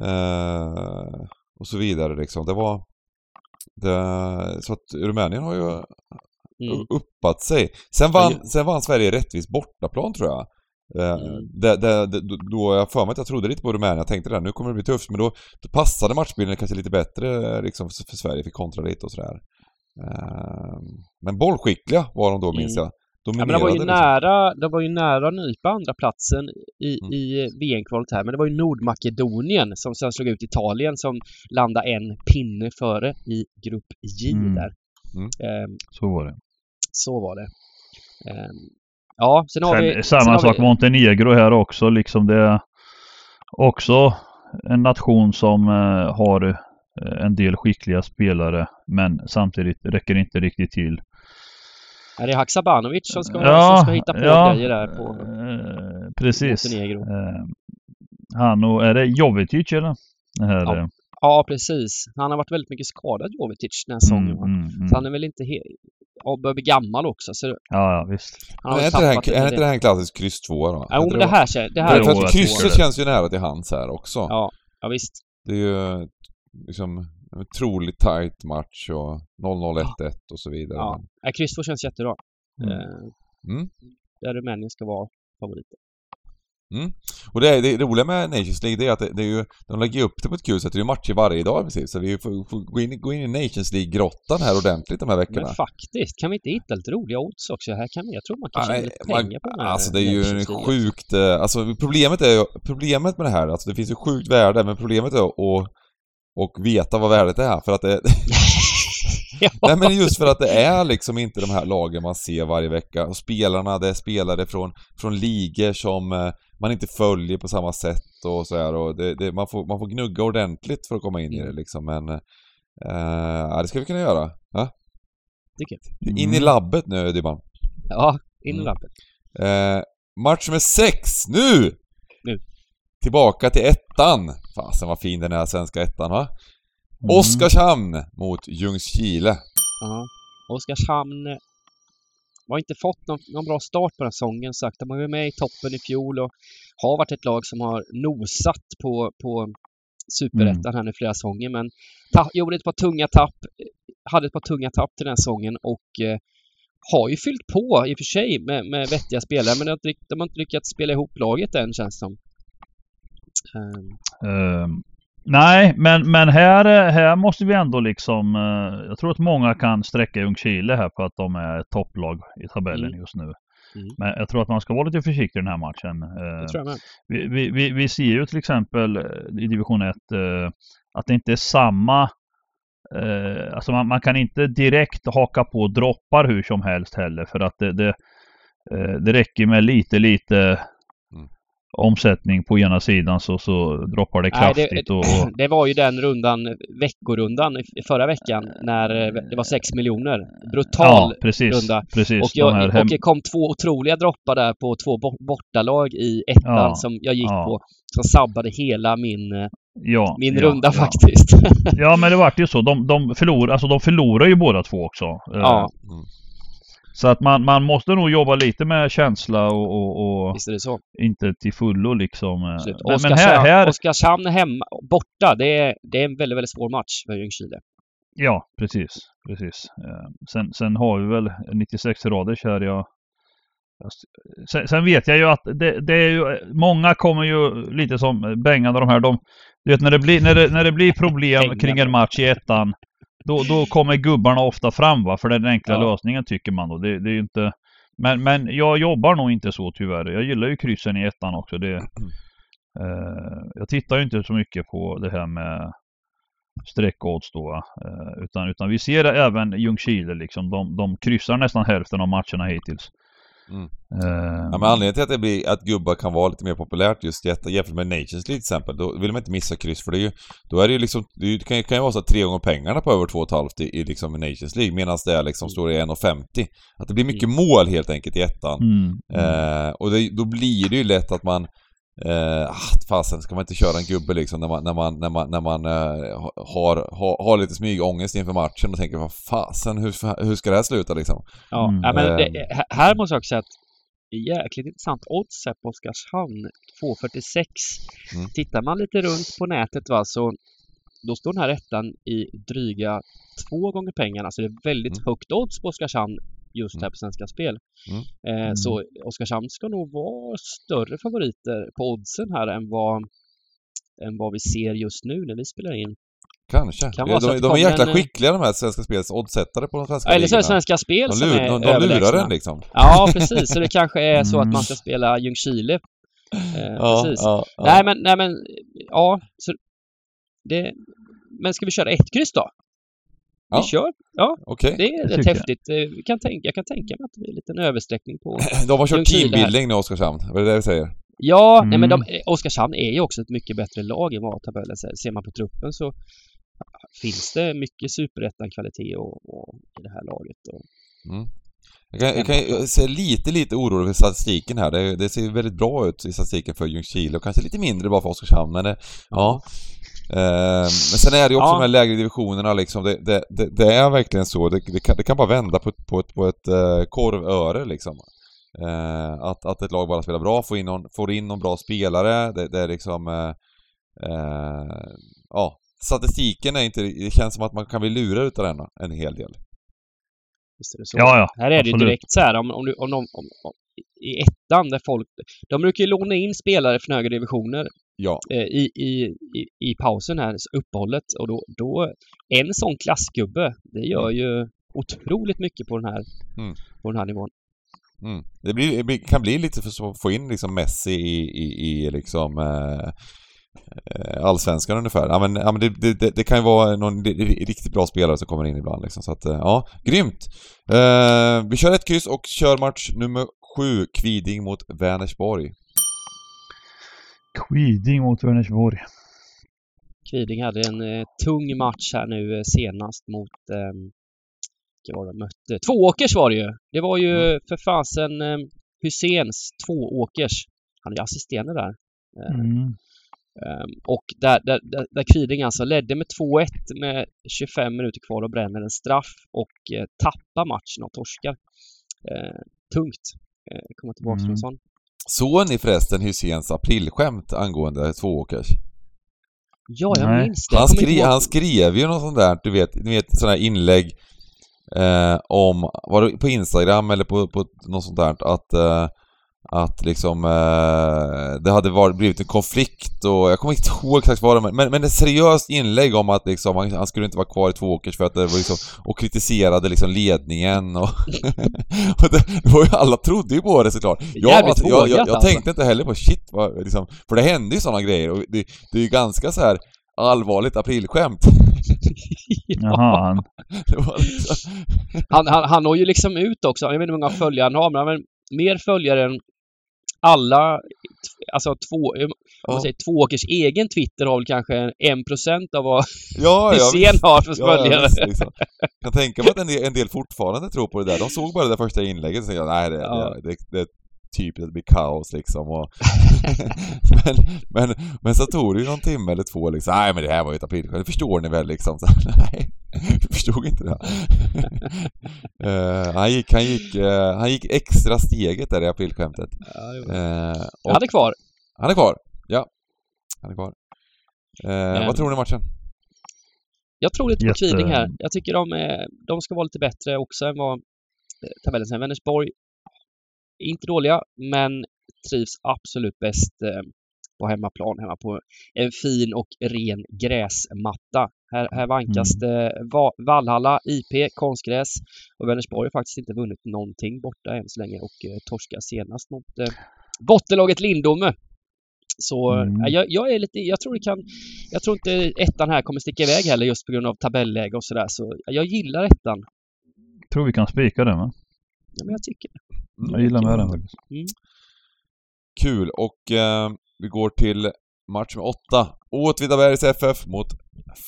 Eh, och så vidare liksom. Det var... Det, så att Rumänien har ju Mm. uppat sig. Sen vann, sen vann Sverige rättvis bortaplan tror jag. Eh, Mm. det, det, det, då- jag för mig att jag trodde lite på Rumänien, jag tänkte det, nu kommer det bli tufft, men då, då passade matchbilden kanske lite bättre liksom, för, för Sverige, fick kontra lite och sådär. Eh, men bollskickliga var de då minns Mm. jag. Ja, men det var ju liksom. nära, det var ju nära att nypa andra platsen i, Mm. i VM-kvalet här. Men det var ju Nordmakedonien som sen slog ut Italien som landade en pinne före i grupp J Mm. där. Mm. Ehm, Så var det. så var det. Ehm, ja, sen har vi... Sen, sen samma har sak vi, Montenegro här också liksom. Det är också en nation som eh, har eh, en del skickliga spelare men samtidigt räcker inte riktigt till. Är det Haksabanovic som ska, Ja, som ska hitta på ja, grejer där på Eh, precis. Montenegro? Eh, han och, är det Jovetic eller? Det här, Ja, eh, Ja, precis. Han har varit väldigt mycket skadad, Jovetic, den här säsongen. va? mm, mm, Så han mm. är väl inte helt... Ja, börjar bli gammal också. Så Ja, ja visst. han har är inte, det här, är inte det här en klassisk kryss 2 då? Jo, men det här, det Det här här för Jo, att jag krysset det. känns ju nära till hands här också. Ja, ja visst. Det är ju liksom en otroligt tight match och 0-0, 1-1 och så vidare. Ja. Ja, kryss 2 känns jättebra. Mm. Eh, Mm. där Rumänien ska vara favoriter. Och det, är, det roliga med Nations League det är att det, det är ju, de lägger upp det på ett kul sätt. Det är ju matcher varje dag precis. Så vi får, får gå, in, gå in i Nations League-grottan här ordentligt de här veckorna. Men faktiskt, kan vi inte hitta lite roliga odds också? Här kan vi, jag tror man kan tjäna Nej, lite man- pengar på den här Alltså det är ju Nations sjukt, eh, alltså problemet är ju, problemet med det här, alltså det finns ju sjukt värde, men problemet är att och veta vad värdet är för att det... [LAUGHS] ja. Nej men just för att det är liksom inte de här lagen man ser varje vecka och spelarna, det är spelare från, från ligor som eh, man inte följer på samma sätt och så här och det, det, man, får, man får gnugga ordentligt för att komma in i det liksom men eh, det ska vi kunna göra. Ja? Tycker In i Mm. labbet nu Dybban. Ja, in i Mm. labbet. Eh, match nummer sex, nu! Nu. Tillbaka till ettan. Fasen vad fin den är, svenska ettan va? Mm. Oskarshamn mot Ljungskile. Ja. Oskarshamn har inte fått någon, någon bra start på den här säsongen sagt. De var ju med i toppen i fjol och har varit ett lag som har nosat på, på superettan här nu flera säsonger men ta, gjorde ett par tunga tapp, hade ett par tunga tapp till den här säsongen och eh, har ju fyllt på i och för sig med, med vettiga spelare men de har, inte, de har inte lyckats spela ihop laget än känns det som. Ehm, Ehm, nej, men, men här, här måste vi ändå liksom... eh, jag tror att många kan sträcka Ljungskile här på att de är topplag i tabellen Mm. just nu. Mm. Men jag tror att man ska vara lite försiktig i den här matchen. Eh, med. vi, vi, vi, vi ser ju till exempel eh, i division 1 eh, att det inte är samma alltså man, man kan inte direkt haka på droppar hur som helst heller för att det, det, det räcker med lite lite. Omsättning på ena sidan så, så droppar det Nej, kraftigt. det, och, och, [CLEARS THROAT] det var ju den rundan, veckorundan förra veckan när eh, det var 6 miljoner. Brutal ja, precis. runda. precis Och, jag, och det kom två otroliga droppar där på två bo- bortalag i ettan Ja, som jag gick ja. på. Som sabbade hela min, eh, ja, min ja, runda ja. faktiskt. [LAUGHS] Ja men det vart ju så. De, de, förlor, alltså, de förlorar ju båda två också. Eh, ja, Så att man, man måste nog jobba lite med känsla och, och, och inte till fullo liksom. eh. Men, Oskarshamn, här, här, Oskarshamn hemma, borta, det är, det är en väldigt, väldigt svår match för Ljungskile. ja precis, precis. Eh, Sen, sen har vi väl 96 raders här. Jag, jag, sen, sen vet jag ju att det, det är ju, många kommer ju lite som Bengan och de här. De, du vet när det blir, när det, när det blir problem kring en match i ettan. Då, då kommer gubbarna ofta fram va, för det är den enkla Ja. lösningen tycker man då. Det, det är inte... Men, men jag jobbar nog inte så tyvärr. Jag gillar ju kryssen i ettan också. Det, [CLEARS THROAT] eh, jag tittar ju inte så mycket på det här med streckodds då. Eh, utan, utan vi ser även Ljungskile liksom. De, de kryssar nästan hälften av matcherna hittills. Mm. Eh, Ja, men anledningen till att det blir, att gubbar kan vara lite mer populärt just jätte- jämfört med Nations League till exempel, då vill man inte missa kryss för det är ju, då är det ju liksom, det kan, ju- kan ju vara så att tre gånger pengarna på över 2,5 i, i liksom Nations League, medan det är liksom står i 1,50. Att det blir mycket mål helt enkelt i ettan. mm, mm. Eh, och det, då blir det ju lätt att man Eh, ah, fasen, ska man inte köra en gubbe liksom när man, när man, när man, när man eh, har, har, har lite smygångest inför matchen och tänker vad fasen, hur, hur ska det här sluta liksom? Ja, Mm. ja men det, Ehm. här- här måste jag också säga att det är jäkligt intressant odds här på Oskarshamn 2,46. Mm. Tittar man lite runt på nätet va så då står den här ettan i dryga två gånger pengarna. Så det är väldigt Mm. högt odds på Oskarshamn just Mm. här på Svenska Spel. Mm. Eh, Mm. Så Oskarshamn ska nog vara större favoriter på oddsen här än vad, än vad vi ser just nu när vi spelar in. Kanske. Kan de, de, det är jäkla en- skickliga de här Svenska Spels oddsättare på de svenska Eller så är det. Svenska Spel De, som är de, de lurar överlägsna. en liksom. Ja, precis. Så det kanske är så att Mm. man ska spela Ljungskile. Eh, Ja, precis. ja, ja. Nej, men, nej, men ja. Så det, men ska vi köra ett kryss då? Ja. Vi kör. Ja, Okej. det är Det rätt tycker jag. häftigt. Eh, Vi kan tänka, jag kan tänka mig att det blir en liten översträckning på... [LAUGHS] De har kört teambuilding nu, Oskarshamn. Vad är det det vi säger? Ja, nej, men de, Mm. Oskarshamn är ju också ett mycket bättre lag än vad tabellen säger. Ser man på truppen så finns det mycket superettan-kvalitet och, och i det här laget. Och, Mm. Jag, kan, jag, kan, ser lite, lite orolig för statistiken här. Det, det ser väldigt bra ut i statistiken för Ljungskile och kanske lite mindre bara för Oskarshamn, men det, ja. Eh, men sen är det ju också Ja. de här lägre divisionerna liksom. Det, det, det, det är verkligen så. Det, det, kan, det kan bara vända på ett, på ett, på ett eh, korvöre liksom. Eh, att, att ett lag bara spelar bra, får in någon, får in någon bra spelare. Det, det är liksom... Eh, eh, ja, statistiken är inte... Det känns som att man kan bli lurad utav den en hel del. visst är det så? Ja, ja. Här är det ju absolut. direkt så här om, om, du- om, de, om, om i ettan där folk... De brukar ju låna in spelare från högre divisioner Ja. eh, i, i, i, i pausen här, uppehållet. Och då, då... En sån klassgubbe, det gör ju otroligt mycket på den här, Mm. på den här nivån. Mm. Det, blir, det kan bli lite för att få in liksom Messi i, i, i liksom eh, eh, allsvenskan ungefär. Ja men, ja, men det, det, det kan ju vara någon ri- riktigt bra spelare som kommer in ibland liksom. Så att, eh, ja, grymt! Eh, vi kör ett kryss och kör match nummer sju, Kviding mot Vänersborg. Quiding mot Vänersborg. Kviding hade en eh, tung match här nu eh, senast mot... Eh, vilka var det de mötte? Tvååkers var det ju! Det var ju Mm. för fasen eh, Husens Tvååkers. Han är assisterande där. Eh, Mm. Ehm, och där, där, där, där Kviding alltså ledde med 2-1 med 25 minuter kvar och bränner en straff och eh, tappar matchen och torskar. Tungt. Eh, komma tillbaka Mm. från en sån. Såg ni förresten Hyséns aprilskämt angående tvååkers? Ja, jag Nej. minns det. Han, skri, ihåg- han skrev ju något sånt där, du vet, ni vet sådana här inlägg eh, om, var det på Instagram eller på, på något sånt där, att eh, att liksom eh, det hade varit, blivit en konflikt och jag kommer inte [LAUGHS] ihåg exakt vad det var, men, men ett seriöst inlägg om att liksom han, han skulle inte vara kvar i Tvååkers för att det var liksom, och kritiserade liksom ledningen och, [LAUGHS] och det, det var ju, alla trodde ju på det såklart. Jag, alltså, jag, jag, jag alltså. tänkte inte heller på shit vad, liksom, för det hände ju sådana grejer och det, det är ju ganska så här allvarligt aprilskämt. [LAUGHS] Jaha, han... Det var liksom, Han, han, han når ju liksom ut också. Jag vet inte hur många följare han har, men mer följare än alla, alltså två, om man ja, säger Tvååkers egen Twitter har väl kanske en procent av vad ja, ja, [LAUGHS] Hysén har för Ja, ja, följare. visst, liksom. Jag kan tänka mig att en del, en del fortfarande tror på det där. De såg bara det där första inlägget och tänkte nej det, Ja. det, det, typ det blir kaos liksom. Och [LAUGHS] men, men, men så tog det ju någon timme eller två liksom. Nej men det här var ju ett aprilskämt, det förstår ni väl liksom. Så, [LAUGHS] nej, jag förstod inte det. [LAUGHS] Eh, han, gick, han, gick, eh, han gick extra steget där i aprilskämtet. Ja. Uh, Jag hade kvar. han är kvar. Ja, han är kvar. Eh, Ehm. vad tror ni om matchen? Jag tror lite på Kviding här. Jag tycker de, är, de ska vara lite bättre också än vad eh, tabellen säger. Vänersborg är inte dåliga, men trivs absolut bäst eh, på hemmaplan, hemma på en fin och ren gräsmatta. Här, här vankas Mm. det Va- Vallhalla, IP, konstgräs och Vänersborg har faktiskt inte vunnit någonting borta än så länge och eh, torskar senast mot eh, bottenlaget Lindome. Så Mm. jag, jag är lite, jag tror det kan, jag tror inte ettan här kommer sticka iväg heller just på grund av tabelläge och sådär. Så jag gillar ettan. Tror vi kan spika den va? Ja, men jag tycker det. Jag gillar med den faktiskt. Kul och eh, vi går till match med åtta. Åtvidabergs FF mot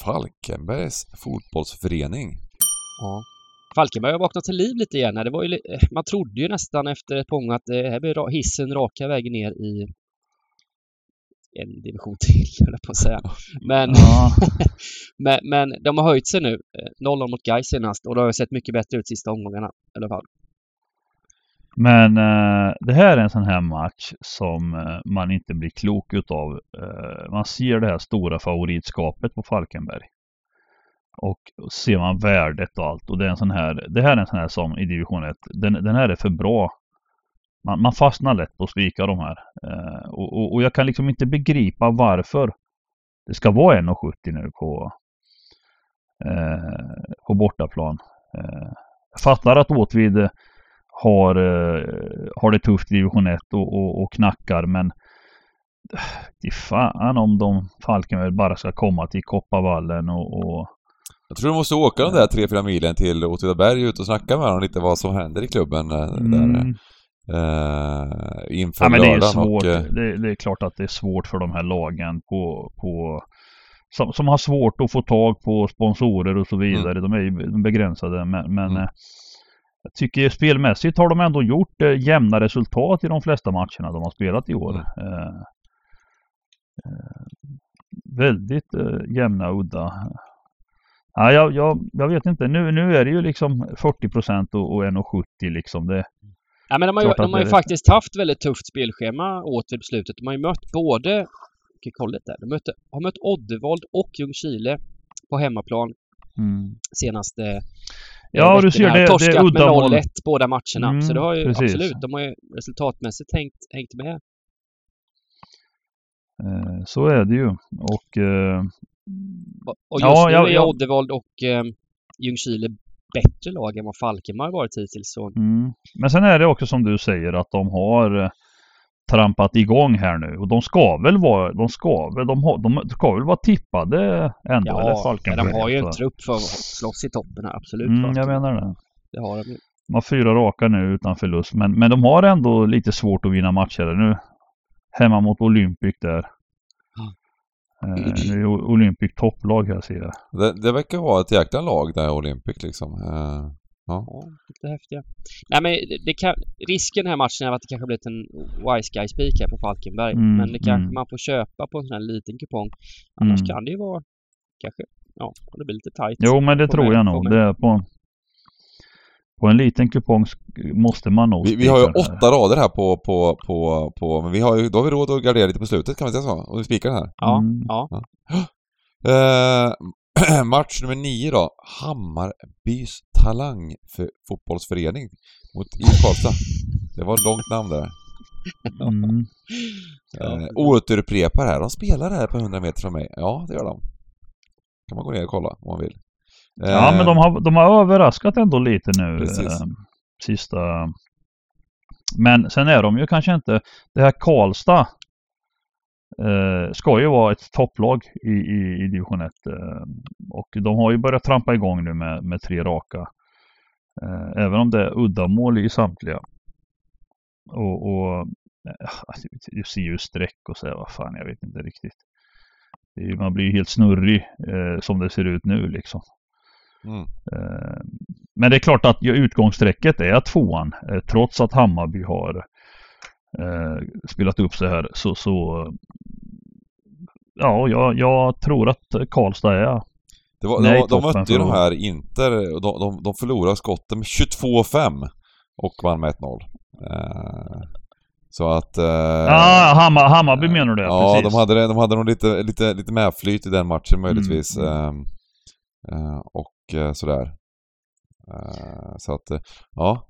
Falkenbergs fotbollsförening. Ja. Falkenberg har vaknat till liv lite igen. Det var ju, eh, man trodde ju nästan efter ett gång att det här blir hissen raka vägen ner i en division till, [LAUGHS] höll jag på att säga. Men, Ja, [LAUGHS] men, men de har höjt sig nu. Eh, 0 mot Gais senast och det har sett mycket bättre ut sista omgångarna i alla fall men eh, det här är en sån här match som eh, man inte blir klok utav. Eh, man ser det här stora favoritskapet på Falkenberg. Och ser man värdet och allt och det är en sån här, det här är en sån här som i division 1. Den, den här är för bra. Man, man fastnar lätt på att spika de här. Eh, och, och, och jag kan liksom inte begripa varför det ska vara 1,70 nu på, eh, på bortaplan. Eh, jag fattar att Åtvid eh, har, eh, har det tufft i division 1 och, och, och knackar men det fan om de Falkenberg bara ska komma till Kopparvallen och, och Jag tror du måste åka de där tre, fyra milen till Åtvidaberg ut och snacka med dem lite vad som händer i klubben eh, där, Mm. eh, inför Ja men det är svårt. och... Det, det är klart att det är svårt för de här lagen på, på som, som har svårt att få tag på sponsorer och så vidare. De är ju begränsade men, men Mm. Jag tycker spelmässigt har de ändå gjort eh, jämna resultat i de flesta matcherna de har spelat i år. Mm. Eh, eh, väldigt eh, jämna och udda. Ja, jag, jag, jag vet inte. Nu, nu är det ju liksom 40 procent och, och 1,70 liksom. Det, Ja, men de har ju, de har ju det faktiskt haft väldigt tufft spelschema åt i beslutet. De har ju mött både, kolla lite, de mötte, har mött Oddevold och Ljungskile på hemmaplan mm. senaste Ja, du ser det, det Torskat är med uddamål. 0-1 båda matcherna. Mm, så det har ju precis. absolut, de har ju resultatmässigt hängt, hängt med. Eh, så är det ju. Och eh, Och just Ja, nu ja, är ja. Oddevold och eh, Ljungskile bättre lag än vad Falkenberg varit hittills. Så Mm. Men sen är det också som du säger att de har eh, trampat igång här nu och de ska väl vara, de ska väl, de, har, de ska väl vara tippade ändå eller ja, Falkenberg. de har ju en trupp för att slåss i toppen här, absolut. Mm, jag menar det. Det har de ju. De har fyra raka nu utan förlust men, men de har ändå lite svårt att vinna matcher nu. Hemma mot Olympic där. Eh, nu är Olympic topplag här ser jag. Det, det verkar vara ett jäkla lag där Olympic liksom. Eh, Ja, lite häftiga. Nej men det, det kan, risken här matchen är att det kanske blivit en wise guy spik här på Falkenberg. Mm, men det kanske mm. man får köpa på en sån här liten kupong. Annars Mm. kan det ju vara kanske, ja, om det blir lite tight. Jo men det tror med- jag nog. med. Det är på, på en liten kupong måste man nog vi, vi har ju här. åtta rader här på, på, på, på, men vi har ju, då har vi råd att gardera lite på slutet kan man säga så? Och vi spikar den här. Ja, Mm. ja. [GASPS] Eh, [CLEARS THROAT] match nummer nio då. Hammarbys talang för fotbollsförening mot IF Karlstad. Det var ett långt namn där. Mm. [LAUGHS] Eh, återupprepar här. De spelar här på 100 meter från mig. Ja, det gör de. kan man gå ner och kolla om man vill. Ja Eh, men de har, de har överraskat ändå lite nu. Precis. Eh, sista... Men sen är de ju kanske inte... Det här Karlstad eh, ska ju vara ett topplag i, i, i division 1. Eh, och de har ju börjat trampa igång nu med, med tre raka. Eh, även om det är uddamål i samtliga. Och, och eh, alltså, du ser ju streck och så här, vad fan jag vet inte riktigt. Är, man blir ju helt snurrig eh, som det ser ut nu liksom. Mm. Eh, Men det är klart att utgångsstrecket är tvåan. Trots att Hammarby har spelat upp sig här så, så Ja, jag, jag tror att Karlstad är Det var, Nej, de, de mötte ju de här Inter, de, de, de förlorade skotten med 22-5 och vann med 1-0. Eh, så att... Eh, Ja, Hammar, Hammarby menar du Ja, precis. de hade, de hade nog lite, lite, lite medflyt i den matchen möjligtvis. Mm, ehm, eh, och eh, sådär. Eh, så att, eh, ja.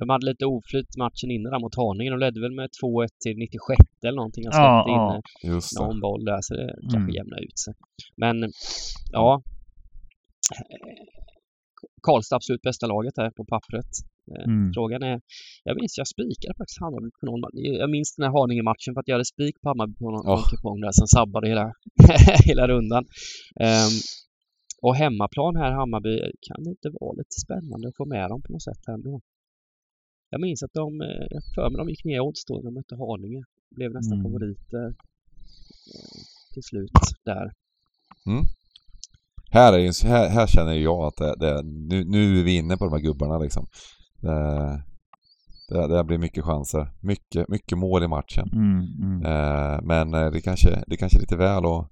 De hade lite oflyt matchen innan mot Haninge. De ledde väl med 2-1 till 96 eller någonting. Jag Ja, släppte in ja. eh, Just det. någon boll där så det kanske Mm. jämnar ut sig. Men ja. Karlstad absolut bästa laget här på pappret. Eh, Mm. Frågan är, jag minns jag spikade faktiskt Hammarby på någon match. Jag minns den här Haninge-matchen för att jag hade spik på Hammarby på någon, någon kupong där som sabbade hela, [LAUGHS] hela rundan. Ehm, och hemmaplan här Hammarby, kan det inte vara lite spännande att få med dem på något sätt här ändå? Jag minns att de, eh, jag för mig de gick ner i odds då när de mötte Haninge. Blev nästan Mm. favoriter eh, till slut där. Här, är, ju- här, här känner jag att det, det, nu, nu är vi inne på de här gubbarna liksom. Det, det, det blir mycket chanser. Mycket, mycket mål i matchen. Mm, mm. Eh, men det kanske, det kanske är lite väl och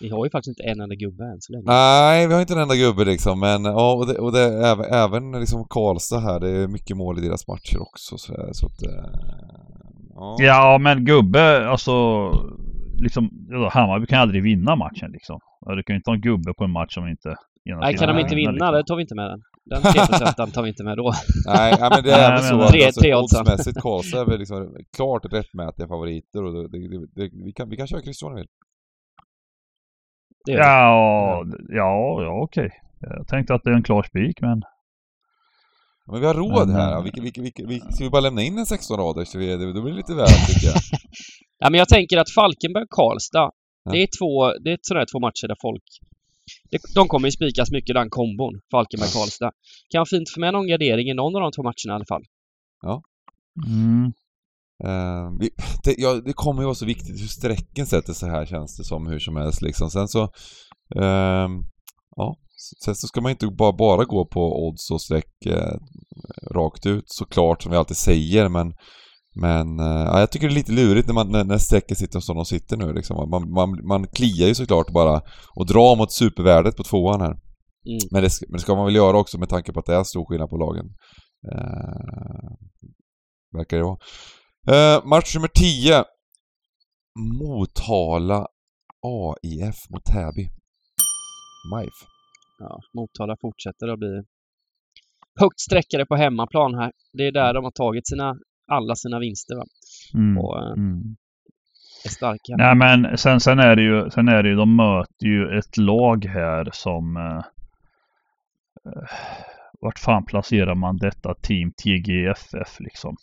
Vi har ju faktiskt inte en enda gubbe än så länge. Nej, vi har inte en enda gubbe liksom, men ja, och det, och det även, även liksom Karlstad här, det är mycket mål i deras matcher också så, så att... eh, Ja. Ja, men gubbe, alltså liksom, Hammarby kan aldrig vinna matchen liksom. Du kan ju inte ha en gubbe på en match som inte Nej, kan de inte vinna, liksom. det tar vi inte med den. Den [LAUGHS] 3% tar vi inte med då. Nej, men det är väl så att Tre- alltså, oddsmässigt Karlstad är väl liksom klart rättmätiga favoriter och det, det, det, det, vi, kan, vi kan köra Christian vill. Det. Ja, ja, ja okej. Jag tänkte att det är en klar spik men... Ja, Men vi har råd Men, här. eh, Vi, vi, vi, vi, ska vi bara lämna in en 16 rader så vi, det, då blir det lite väl tycker jag. [LAUGHS] Ja, men jag tänker att Falkenberg-Karlstad, Ja. det är två, det är sådana här två matcher där folk... Det, de kommer ju spikas mycket den kombon, Falkenberg-Karlstad. Kan vara fint för med någon gardering i någon av de två matcherna i alla fall. Mm. Eh, vi, [LAUGHS] det, ja, det kommer ju vara så viktigt hur strecken sätter sig här känns det som hur som helst liksom. Sen så... ehm, ja, sen så ska man inte bara, bara gå på odds och streck eh, rakt ut såklart som vi alltid säger men men eh, ja, jag tycker det är lite lurigt när, man, när, när strecken sitter som de sitter nu liksom. Man, man, man kliar ju såklart bara och drar mot supervärdet på tvåan här. Mm. Men det, men det ska man väl göra också med tanke på att det är stor skillnad på lagen. Verkar det vara. Eh, match nummer 10. Motala AIF mot Täby. MIF. Ja, Motala fortsätter att bli högt sträckade på hemmaplan här. Det är där de har tagit sina, alla sina vinster va? Mm. och eh, Mm. är starka. Nej men sen, sen är det ju, sen är det ju, de möter ju ett lag här som... Eh, eh, vart fan placerar man detta team TGFF liksom?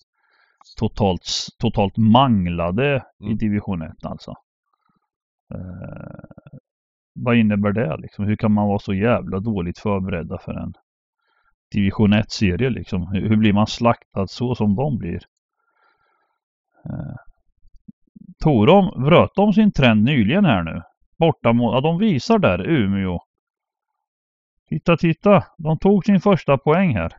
Totalt, totalt manglade i Mm. division 1 alltså. Eh, vad innebär det liksom? Hur kan man vara så jävla dåligt förberedda för en division 1-serie liksom? Hur, hur blir man slaktad så som de blir? Eh, tog de, vröt de sin trend nyligen här nu? Borta mot, ja de visar där, Umeå. Titta, titta! De tog sin första poäng här.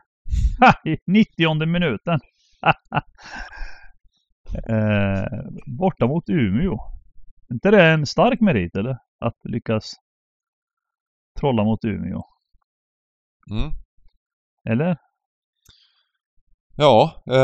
[LAUGHS] I 90 minuten. [LAUGHS] eh, borta mot Umeå. Inte det en stark merit eller? Att lyckas trolla mot Umeå. Mm. Eller? Ja, eh,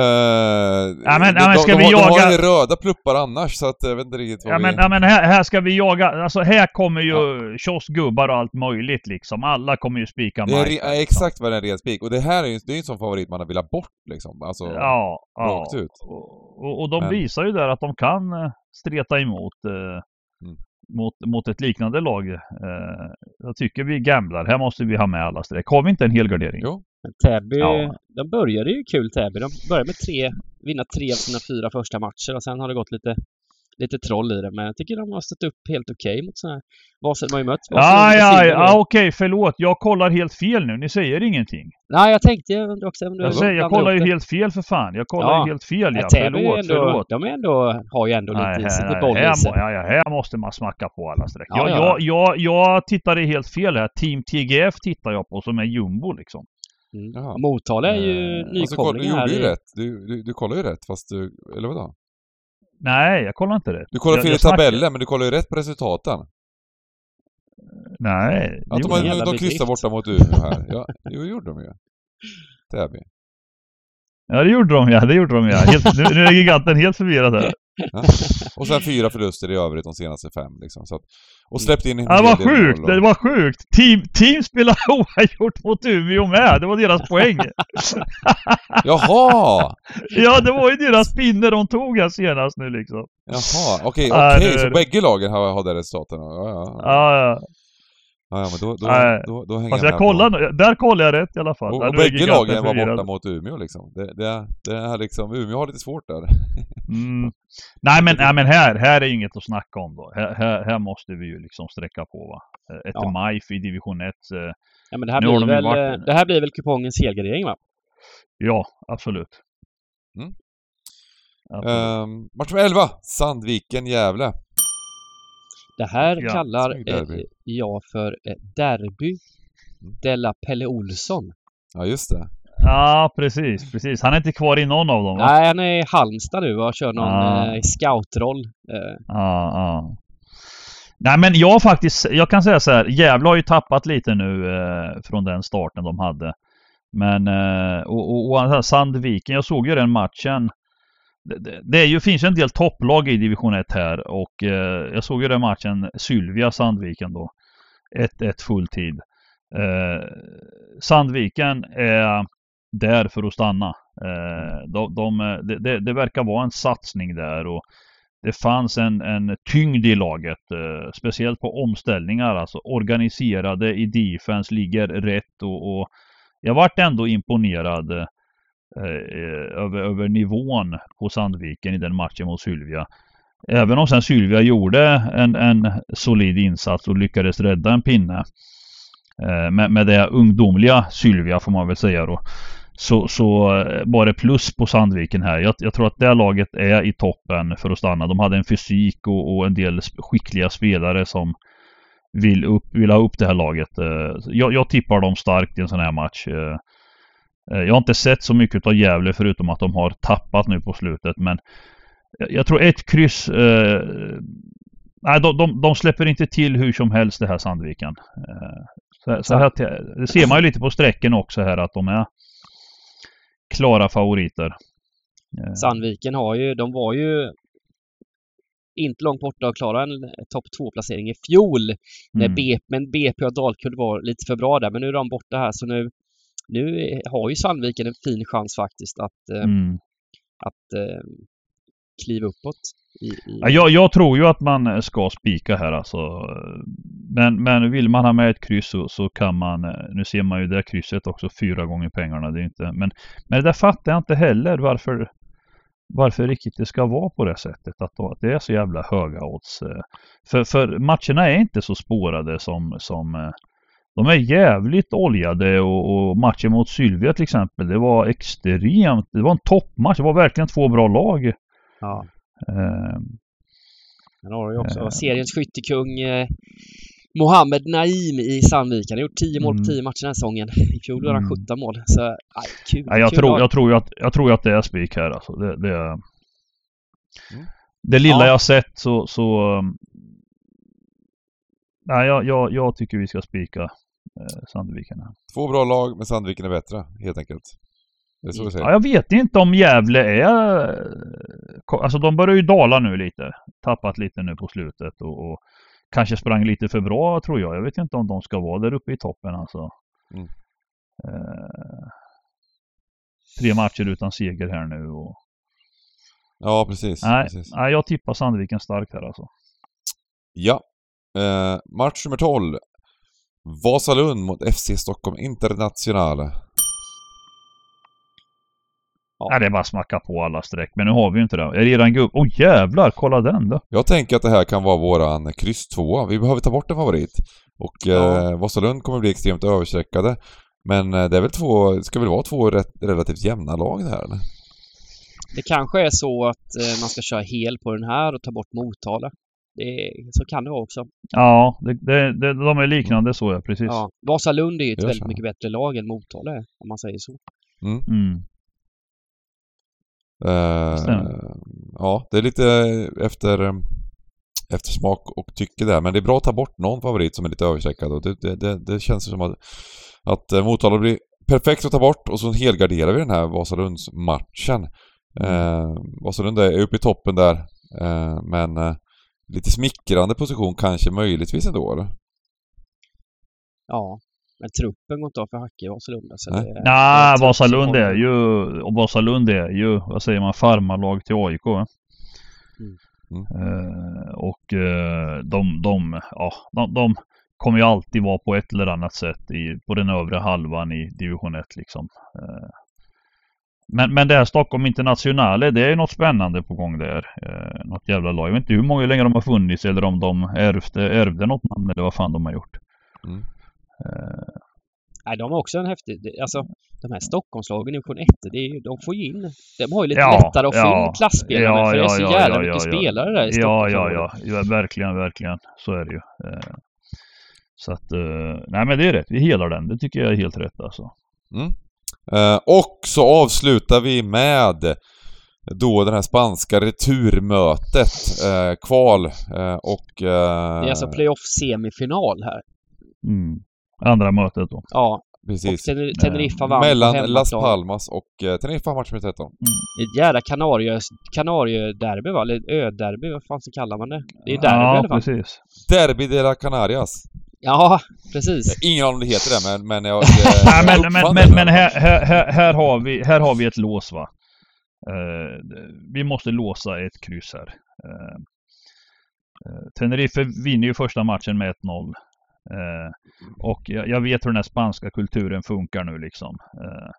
Ja, men- de, ja, men ska de, vi de, har- de har jaga- ju röda pluppar annars så att jag vet inte riktigt vad Ja vi... men, ja, men här, här ska vi jaga, alltså här kommer ju kioskgubbar och allt möjligt liksom. Alla kommer ju spika det är, Mike, ja, liksom. exakt vad det är en ren spik. Och det här är ju det är ju en sån favorit man vill ha bort liksom. Alltså, Ja, ja. rakt ut. Och, och, och de Men- visar ju där att de kan eh, streta emot eh, Mm. mot, mot ett liknande lag. Eh, jag tycker vi gamblar. Här måste vi ha med alla streck. Har vi inte en helgardering? Jo. Men Täby, Ja. de började ju kul Täby. De började med tre, vinna tre av sina fyra första matcher och sen har det gått lite, lite troll i det. Men jag tycker de har stått upp helt okej mot sådana här... Vasen har ju mött Vasen silver ja, nu. okej, förlåt. Jag kollar helt fel nu. Ni säger ingenting. Nej, jag tänkte jag också om du Jag, säger, jag kollar ju helt fel för fan. Jag kollar Ja. ju helt fel Nej, ja. Är Förlåt, ändå, förlåt. de är ändå, har ju ändå lite Nej, här, lite boll här, i sig. ja, ja, här måste man smacka på alla streck. Ja, jag, ja. jag, jag, jag tittade helt fel här. Team TGF tittar jag på som är jumbo liksom. Mm. Motala är ju Eh, Och så koll, du nykomling gjorde ju i- rätt. Du, du, du kollar ju rätt fast du... Eller vadå? Nej, jag kollar inte rätt. Du kollar fel i tabellen men du kollar ju rätt på resultaten. Nej, Att de, de kryssar bedrift. borta mot Umeå här. Ja, [LAUGHS] jo, det gjorde de ju. Täby. Ja, det gjorde de ja. Det gjorde de ja. Helt, nu, nu är giganten helt förvirrad här. Ja. [LAUGHS] Och sen fyra förluster i övrigt de senaste fem liksom. Så att, och släppte in en Ja, det var sjukt! och- Det var sjukt! Team, team spelade [LAUGHS] oavgjort mot Umeå med! Det var deras poäng! [LAUGHS] Jaha! Ja, det var ju deras pinne de tog här senast nu liksom. Jaha, okej, Ja, okej, det- så bägge lagen har, har det resultaten? Ja, ja. Ja, ja. Ja, ja men då, då, Nej. då, då hänger Fast jag jag nu. Där kollar jag rätt i alla fall. Och, och är bägge lagen var borta mot Umeå liksom. Det, det, det är liksom, Umeå har lite svårt där. Mm. Nej men, [LAUGHS] nej men här, här är inget att snacka om då. Här, här, här måste vi ju liksom sträcka på va. Ett Ja. MIF i division 1. eh, Ja, men det här, Nu blir de ju väl, varit- eh, det här blir väl kupongens helgardering va? Ja, absolut. Mm. absolut. Um, match nummer 11, Sandviken-Gävle. Det här Ja, kallar eh, jag för Derby Della Pelle Olsson. Ja, just det. Ja, precis, precis. Han är inte kvar i någon av dem va? Nej, han är i Halmstad nu och kör någon Ah. eh, scoutroll. Eh, Ja, ja. Nej men jag faktiskt, jag kan säga så här, Gävle har ju tappat lite nu eh, från den starten de hade. Men, eh, och, och, och Sandviken, jag såg ju den matchen. Det, det, är ju, finns ju en del topplag i division 1 här och eh, jag såg ju den matchen, Sylvia Sandviken då. 1-1 fulltid. Eh, Sandviken är där för att stanna. Eh, de, de, det, det, verkar vara en satsning där och det fanns en, en tyngd i laget. Eh, speciellt på omställningar, alltså organiserade i defense, ligger rätt och, och jag vart ändå imponerad eh, Eh, eh, över, över nivån på Sandviken i den matchen mot Sylvia. Även om sen Sylvia gjorde en, en solid insats och lyckades rädda en pinne. Eh, med, med det ungdomliga Sylvia får man väl säga då. Så, så eh, var det plus på Sandviken här. Jag, jag, tror att det laget är i toppen för att stanna. De hade en fysik och, och en del skickliga spelare som vill, upp, vill ha upp det här laget. Jag, jag tippar dem starkt i en sån här match. Eh, jag har inte sett så mycket av Gävle förutom att de har tappat nu på slutet men jag tror ett kryss eh, Nej, de, de, de, släpper inte till hur som helst det här Sandviken. Eh, så, så här, det ser man ju lite på strecken också här att de är klara favoriter. Eh. Sandviken har ju, de var ju inte långt borta och klara en topp 2-placering i fjol. Mm. När BP, men BP och Dalkurd var lite för bra där, men nu är de borta här så nu, nu har ju Sandviken en fin chans faktiskt att, eh, mm. att eh, kliva uppåt. I, i... Ja, jag, jag, tror ju att man ska spika här alltså. Men, men vill man ha med ett kryss så, så, kan man, nu ser man ju det krysset också fyra gånger pengarna. Det är inte, men, men det där fattar jag inte heller varför, varför riktigt det ska vara på det sättet. Att, att det är så jävla höga odds. För, för matcherna är inte så spårade som, som de är jävligt oljade och, och, matchen mot Sylvia till exempel, det var extremt, det var en toppmatch. Det var verkligen två bra lag. Ja. Uh, Sen har du också uh, seriens skyttekung eh, Mohammed Naim i Sandviken. Han har gjort 10 mål på 10 mm. matcher den här säsongen. I fjol gjorde han 17 mm. mål. Så, aj, kul. Ja, jag, kul tror, jag, tror att, jag tror att det är spik här alltså. Det, det, mm. det lilla ja. jag sett så... så um, nej, jag, jag, jag tycker vi ska spika eh, Sandviken. Här. Två bra lag, men Sandviken är bättre, helt enkelt. Det är så säger. Ja, jag vet inte om Gävle är... Alltså de börjar ju dala nu lite. Tappat lite nu på slutet och, och kanske sprang lite för bra tror jag. Jag vet inte om de ska vara där uppe i toppen alltså. Mm. Eh, tre matcher utan seger här nu och... Ja, precis. Nej, precis. nej jag tippar Sandviken starkt här alltså. Ja. Eh, match nummer 12. Vasalund mot FC Stockholm Internationale. Ja. Nej, det är bara att smacka på alla streck. Men nu har vi ju inte det. Är det eran gubb? Åh oh, jävlar, kolla den då! Jag tänker att det här kan vara våran kryss 2. Vi behöver ta bort en favorit. Och ja. eh, Vasalund kommer bli extremt överstreckade. Men eh, det är väl två, ska väl vara två rätt, relativt jämna lag det här eller? Det kanske är så att eh, man ska köra hel på den här och ta bort Motala. Det, så kan det vara också. Ja, det, det, det, de är liknande så ja, precis. Ja. Vasalund är ju ett väldigt mycket bättre lag än Motala om man säger så. Mm. Mm. Uh, ja, det är lite efter, efter smak och tycke där. Men det är bra att ta bort någon favorit som är lite överstreckad och det, det, det, det känns som att, att eh, Motala blir perfekt att ta bort och så helgarderar vi den här Vasalundsmatchen. Uh, Vasalund är uppe i toppen där, uh, men uh, lite smickrande position kanske möjligtvis ändå eller? Ja, men truppen går inte av för hack i Vasalund. Alltså Nej, nah, Vasalund är ju, och Vasalund är ju, vad säger man, farmarlag till AIK. Mm. Mm. Uh, och uh, de, de, ja, de, de, kommer ju alltid vara på ett eller annat sätt i, på den övre halvan i division 1 liksom. Men, men det här Stockholm Internationale, det är ju något spännande på gång där. Eh, något jävla lag. Jag vet inte hur många länge de har funnits eller om de ärvde, ärvde något namn eller vad fan de har gjort. Mm. Uh, Nej, de har också en häftig... Alltså, de här Stockholmslagen i division 1, det är, de får ju in... De har ju lite ja, lättare att få ja, in klasspelare ja, för det är så ja, jävla mycket spelare där i Ja, ja, ja, ja. Verkligen, verkligen. Så är det ju. Uh, så att... Uh, nej, men det är rätt. Vi helar den. Det tycker jag är helt rätt alltså. Mm. Och så avslutar vi med då det här spanska returmötet, eh, kval eh, och... Eh, det är alltså playoff semifinal här. Mm. Andra mötet då. Ja. Precis. Och Teneriffa vann Mellan Las Palmas och uh, Teneriffa match med 13. Mm. Ett jävla Kanarie, Kanariederby va? Eller öderby, vad fan så kallar man det? Det är derby ja, i alla fall. precis. Derby de la Canarias. Ja, precis. Ingen aning om det heter det, men, men jag... [LAUGHS] Nej, jag men, men, men, men här, här, här, här, har vi, här har vi ett lås va. Eh, vi måste låsa ett kryss här. Eh, Tenerife vinner ju första matchen med 1-0. Eh, och jag, jag vet hur den här spanska kulturen funkar nu liksom. Eh,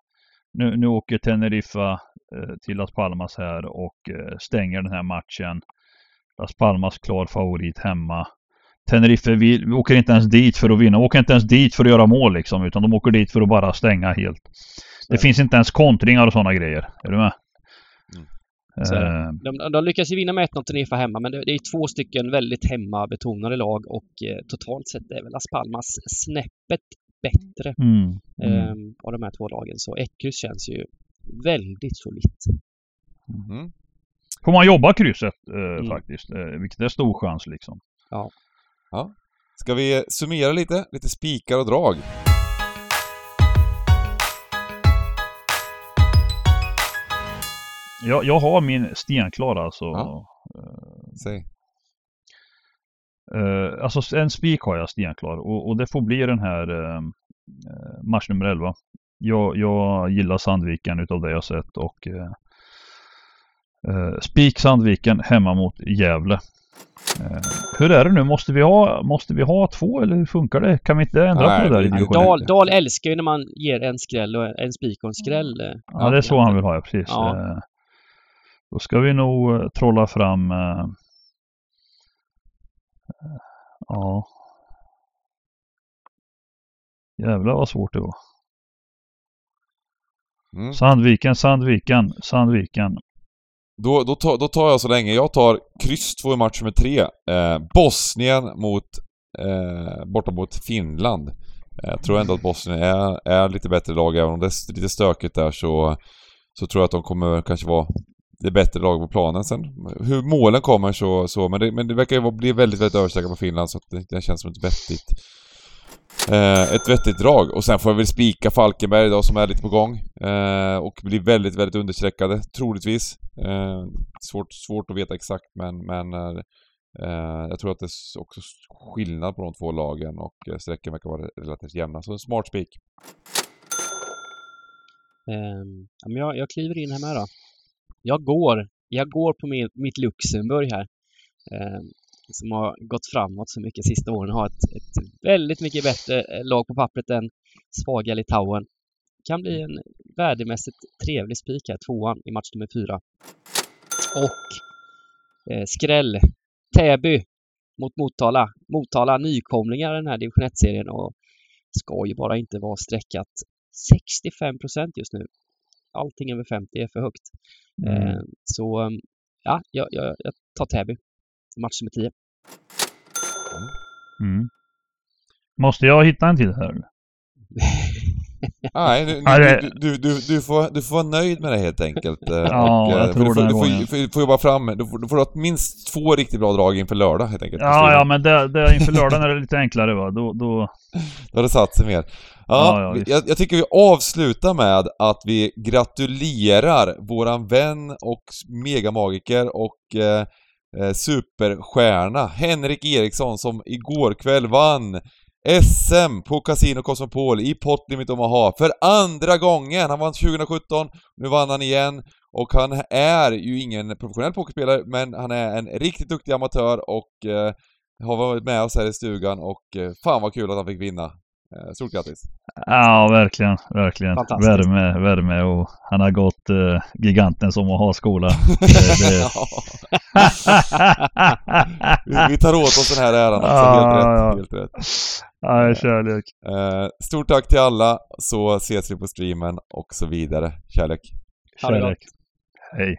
nu, nu åker Teneriffa eh, till Las Palmas här och eh, stänger den här matchen. Las Palmas klar favorit hemma. Tenerife vi, åker inte ens dit för att vinna. åker inte ens dit för att göra mål liksom. Utan de åker dit för att bara stänga helt. Det finns inte ens kontringar och sådana grejer. Är du med? Mm. Så. Eh, De, de lyckas ju vinna med 1-0 Teneriffa hemma, men det, det är två stycken väldigt hemmabetonade lag och eh, totalt sett är väl Las Palmas snäppet bättre mm, mm, eh, av de här två lagen. Så ett kryss känns ju väldigt solitt. Mm. Får man jobba krysset eh, Mm. faktiskt. Eh, vilket är stor chans liksom. Ska vi summera lite? Lite spikar och drag? Jag, jag har min stenklar alltså. Ja. Säg. Eh, alltså en spik har jag stenklar och, och det får bli den här eh, eh, match nummer 11. Jag, jag gillar Sandviken utav det jag sett och eh, eh, spik Sandviken hemma mot Gävle. Eh, hur är det nu? Måste vi, ha, måste vi ha två eller hur funkar det? Kan vi inte ändra Nej, på det där divisionen? Dal, Dal älskar ju när man ger en skräll och en spik och en skräll. eh. Ja, det är så han vill ha ja, precis. Ja. Eh, Då ska vi nog eh, trolla fram eh, eh, Ja. Jävlar vad svårt det var. Mm. Sandviken, Sandviken, Sandviken. Då, då, tar, då tar jag så länge. Jag tar kryss 2 i match nummer 3. Eh, Bosnien mot, eh, borta mot Finland. Eh, jag tror ändå att Bosnien är, är lite bättre lag, även om det är lite stökigt där så, så tror jag att de kommer kanske vara det bättre laget på planen sen. Hur målen kommer så, så men, det, men det verkar ju bli väldigt, väldigt överstökat på Finland så att det, det känns som ett vettigt eh, ett vettigt drag. Och sen får jag väl spika Falkenberg då som är lite på gång. Eh, och blir väldigt, väldigt understreckade, troligtvis. Eh, svårt, svårt att veta exakt men, men eh, eh jag tror att det är också skillnad på de två lagen och eh, sträckan verkar vara relativt jämna. Så en smart spik. Ehm, men jag, jag kliver in här med då. Jag går, jag går på min, mitt Luxemburg här. Ehm, som har gått framåt så mycket sista åren. Har ett, ett väldigt mycket bättre eh, lag på pappret än svaga Litauen. Kan bli en värdemässigt trevlig spik här, tvåan i match nummer fyra. Och eh, skräll, Täby mot Motala. Motala nykomlingar i den här division 1-serien och ska ju bara inte vara streckat 65 procent just nu. Allting över 50 är för högt. Mm. Eh, så ja, jag, jag, jag tar Täby. Match nummer 10. Mm. Måste jag hitta en till här? eller? [LAUGHS] Nej, nu, nu, det- du, du, du, får, du får vara nöjd med det helt enkelt. Eh, Ja, jag eh, tror för du, får, du, får, du får jobba fram, du får, du får minst två riktigt bra drag inför lördag helt enkelt. Ja, ja, men det, det inför lördagen är det lite enklare va? Då, då... [LAUGHS] Då har det satt sig mer. Ja, jag, jag tycker vi avslutar med att vi gratulerar våran vän och megamagiker och eh, superstjärna Henrik Eriksson som igår kväll vann SM på Casino Cosmopol i Potlimit Omaha för andra gången. Han vann 2017, nu vann han igen och han är ju ingen professionell pokerspelare men han är en riktigt duktig amatör och eh, har varit med oss här i stugan och eh, fan vad kul att han fick vinna. Eh, Stort grattis! Ja, verkligen, verkligen. Värme, värme och han har gått eh, giganten som att ha skola. [LAUGHS] Det, vi, tar åt oss den här äran också, Ja, helt rätt. ja. Helt rätt. Ja, kärlek. Eh, stort tack till alla, så ses vi på streamen och så vidare. Kärlek! Kärlek. Hej.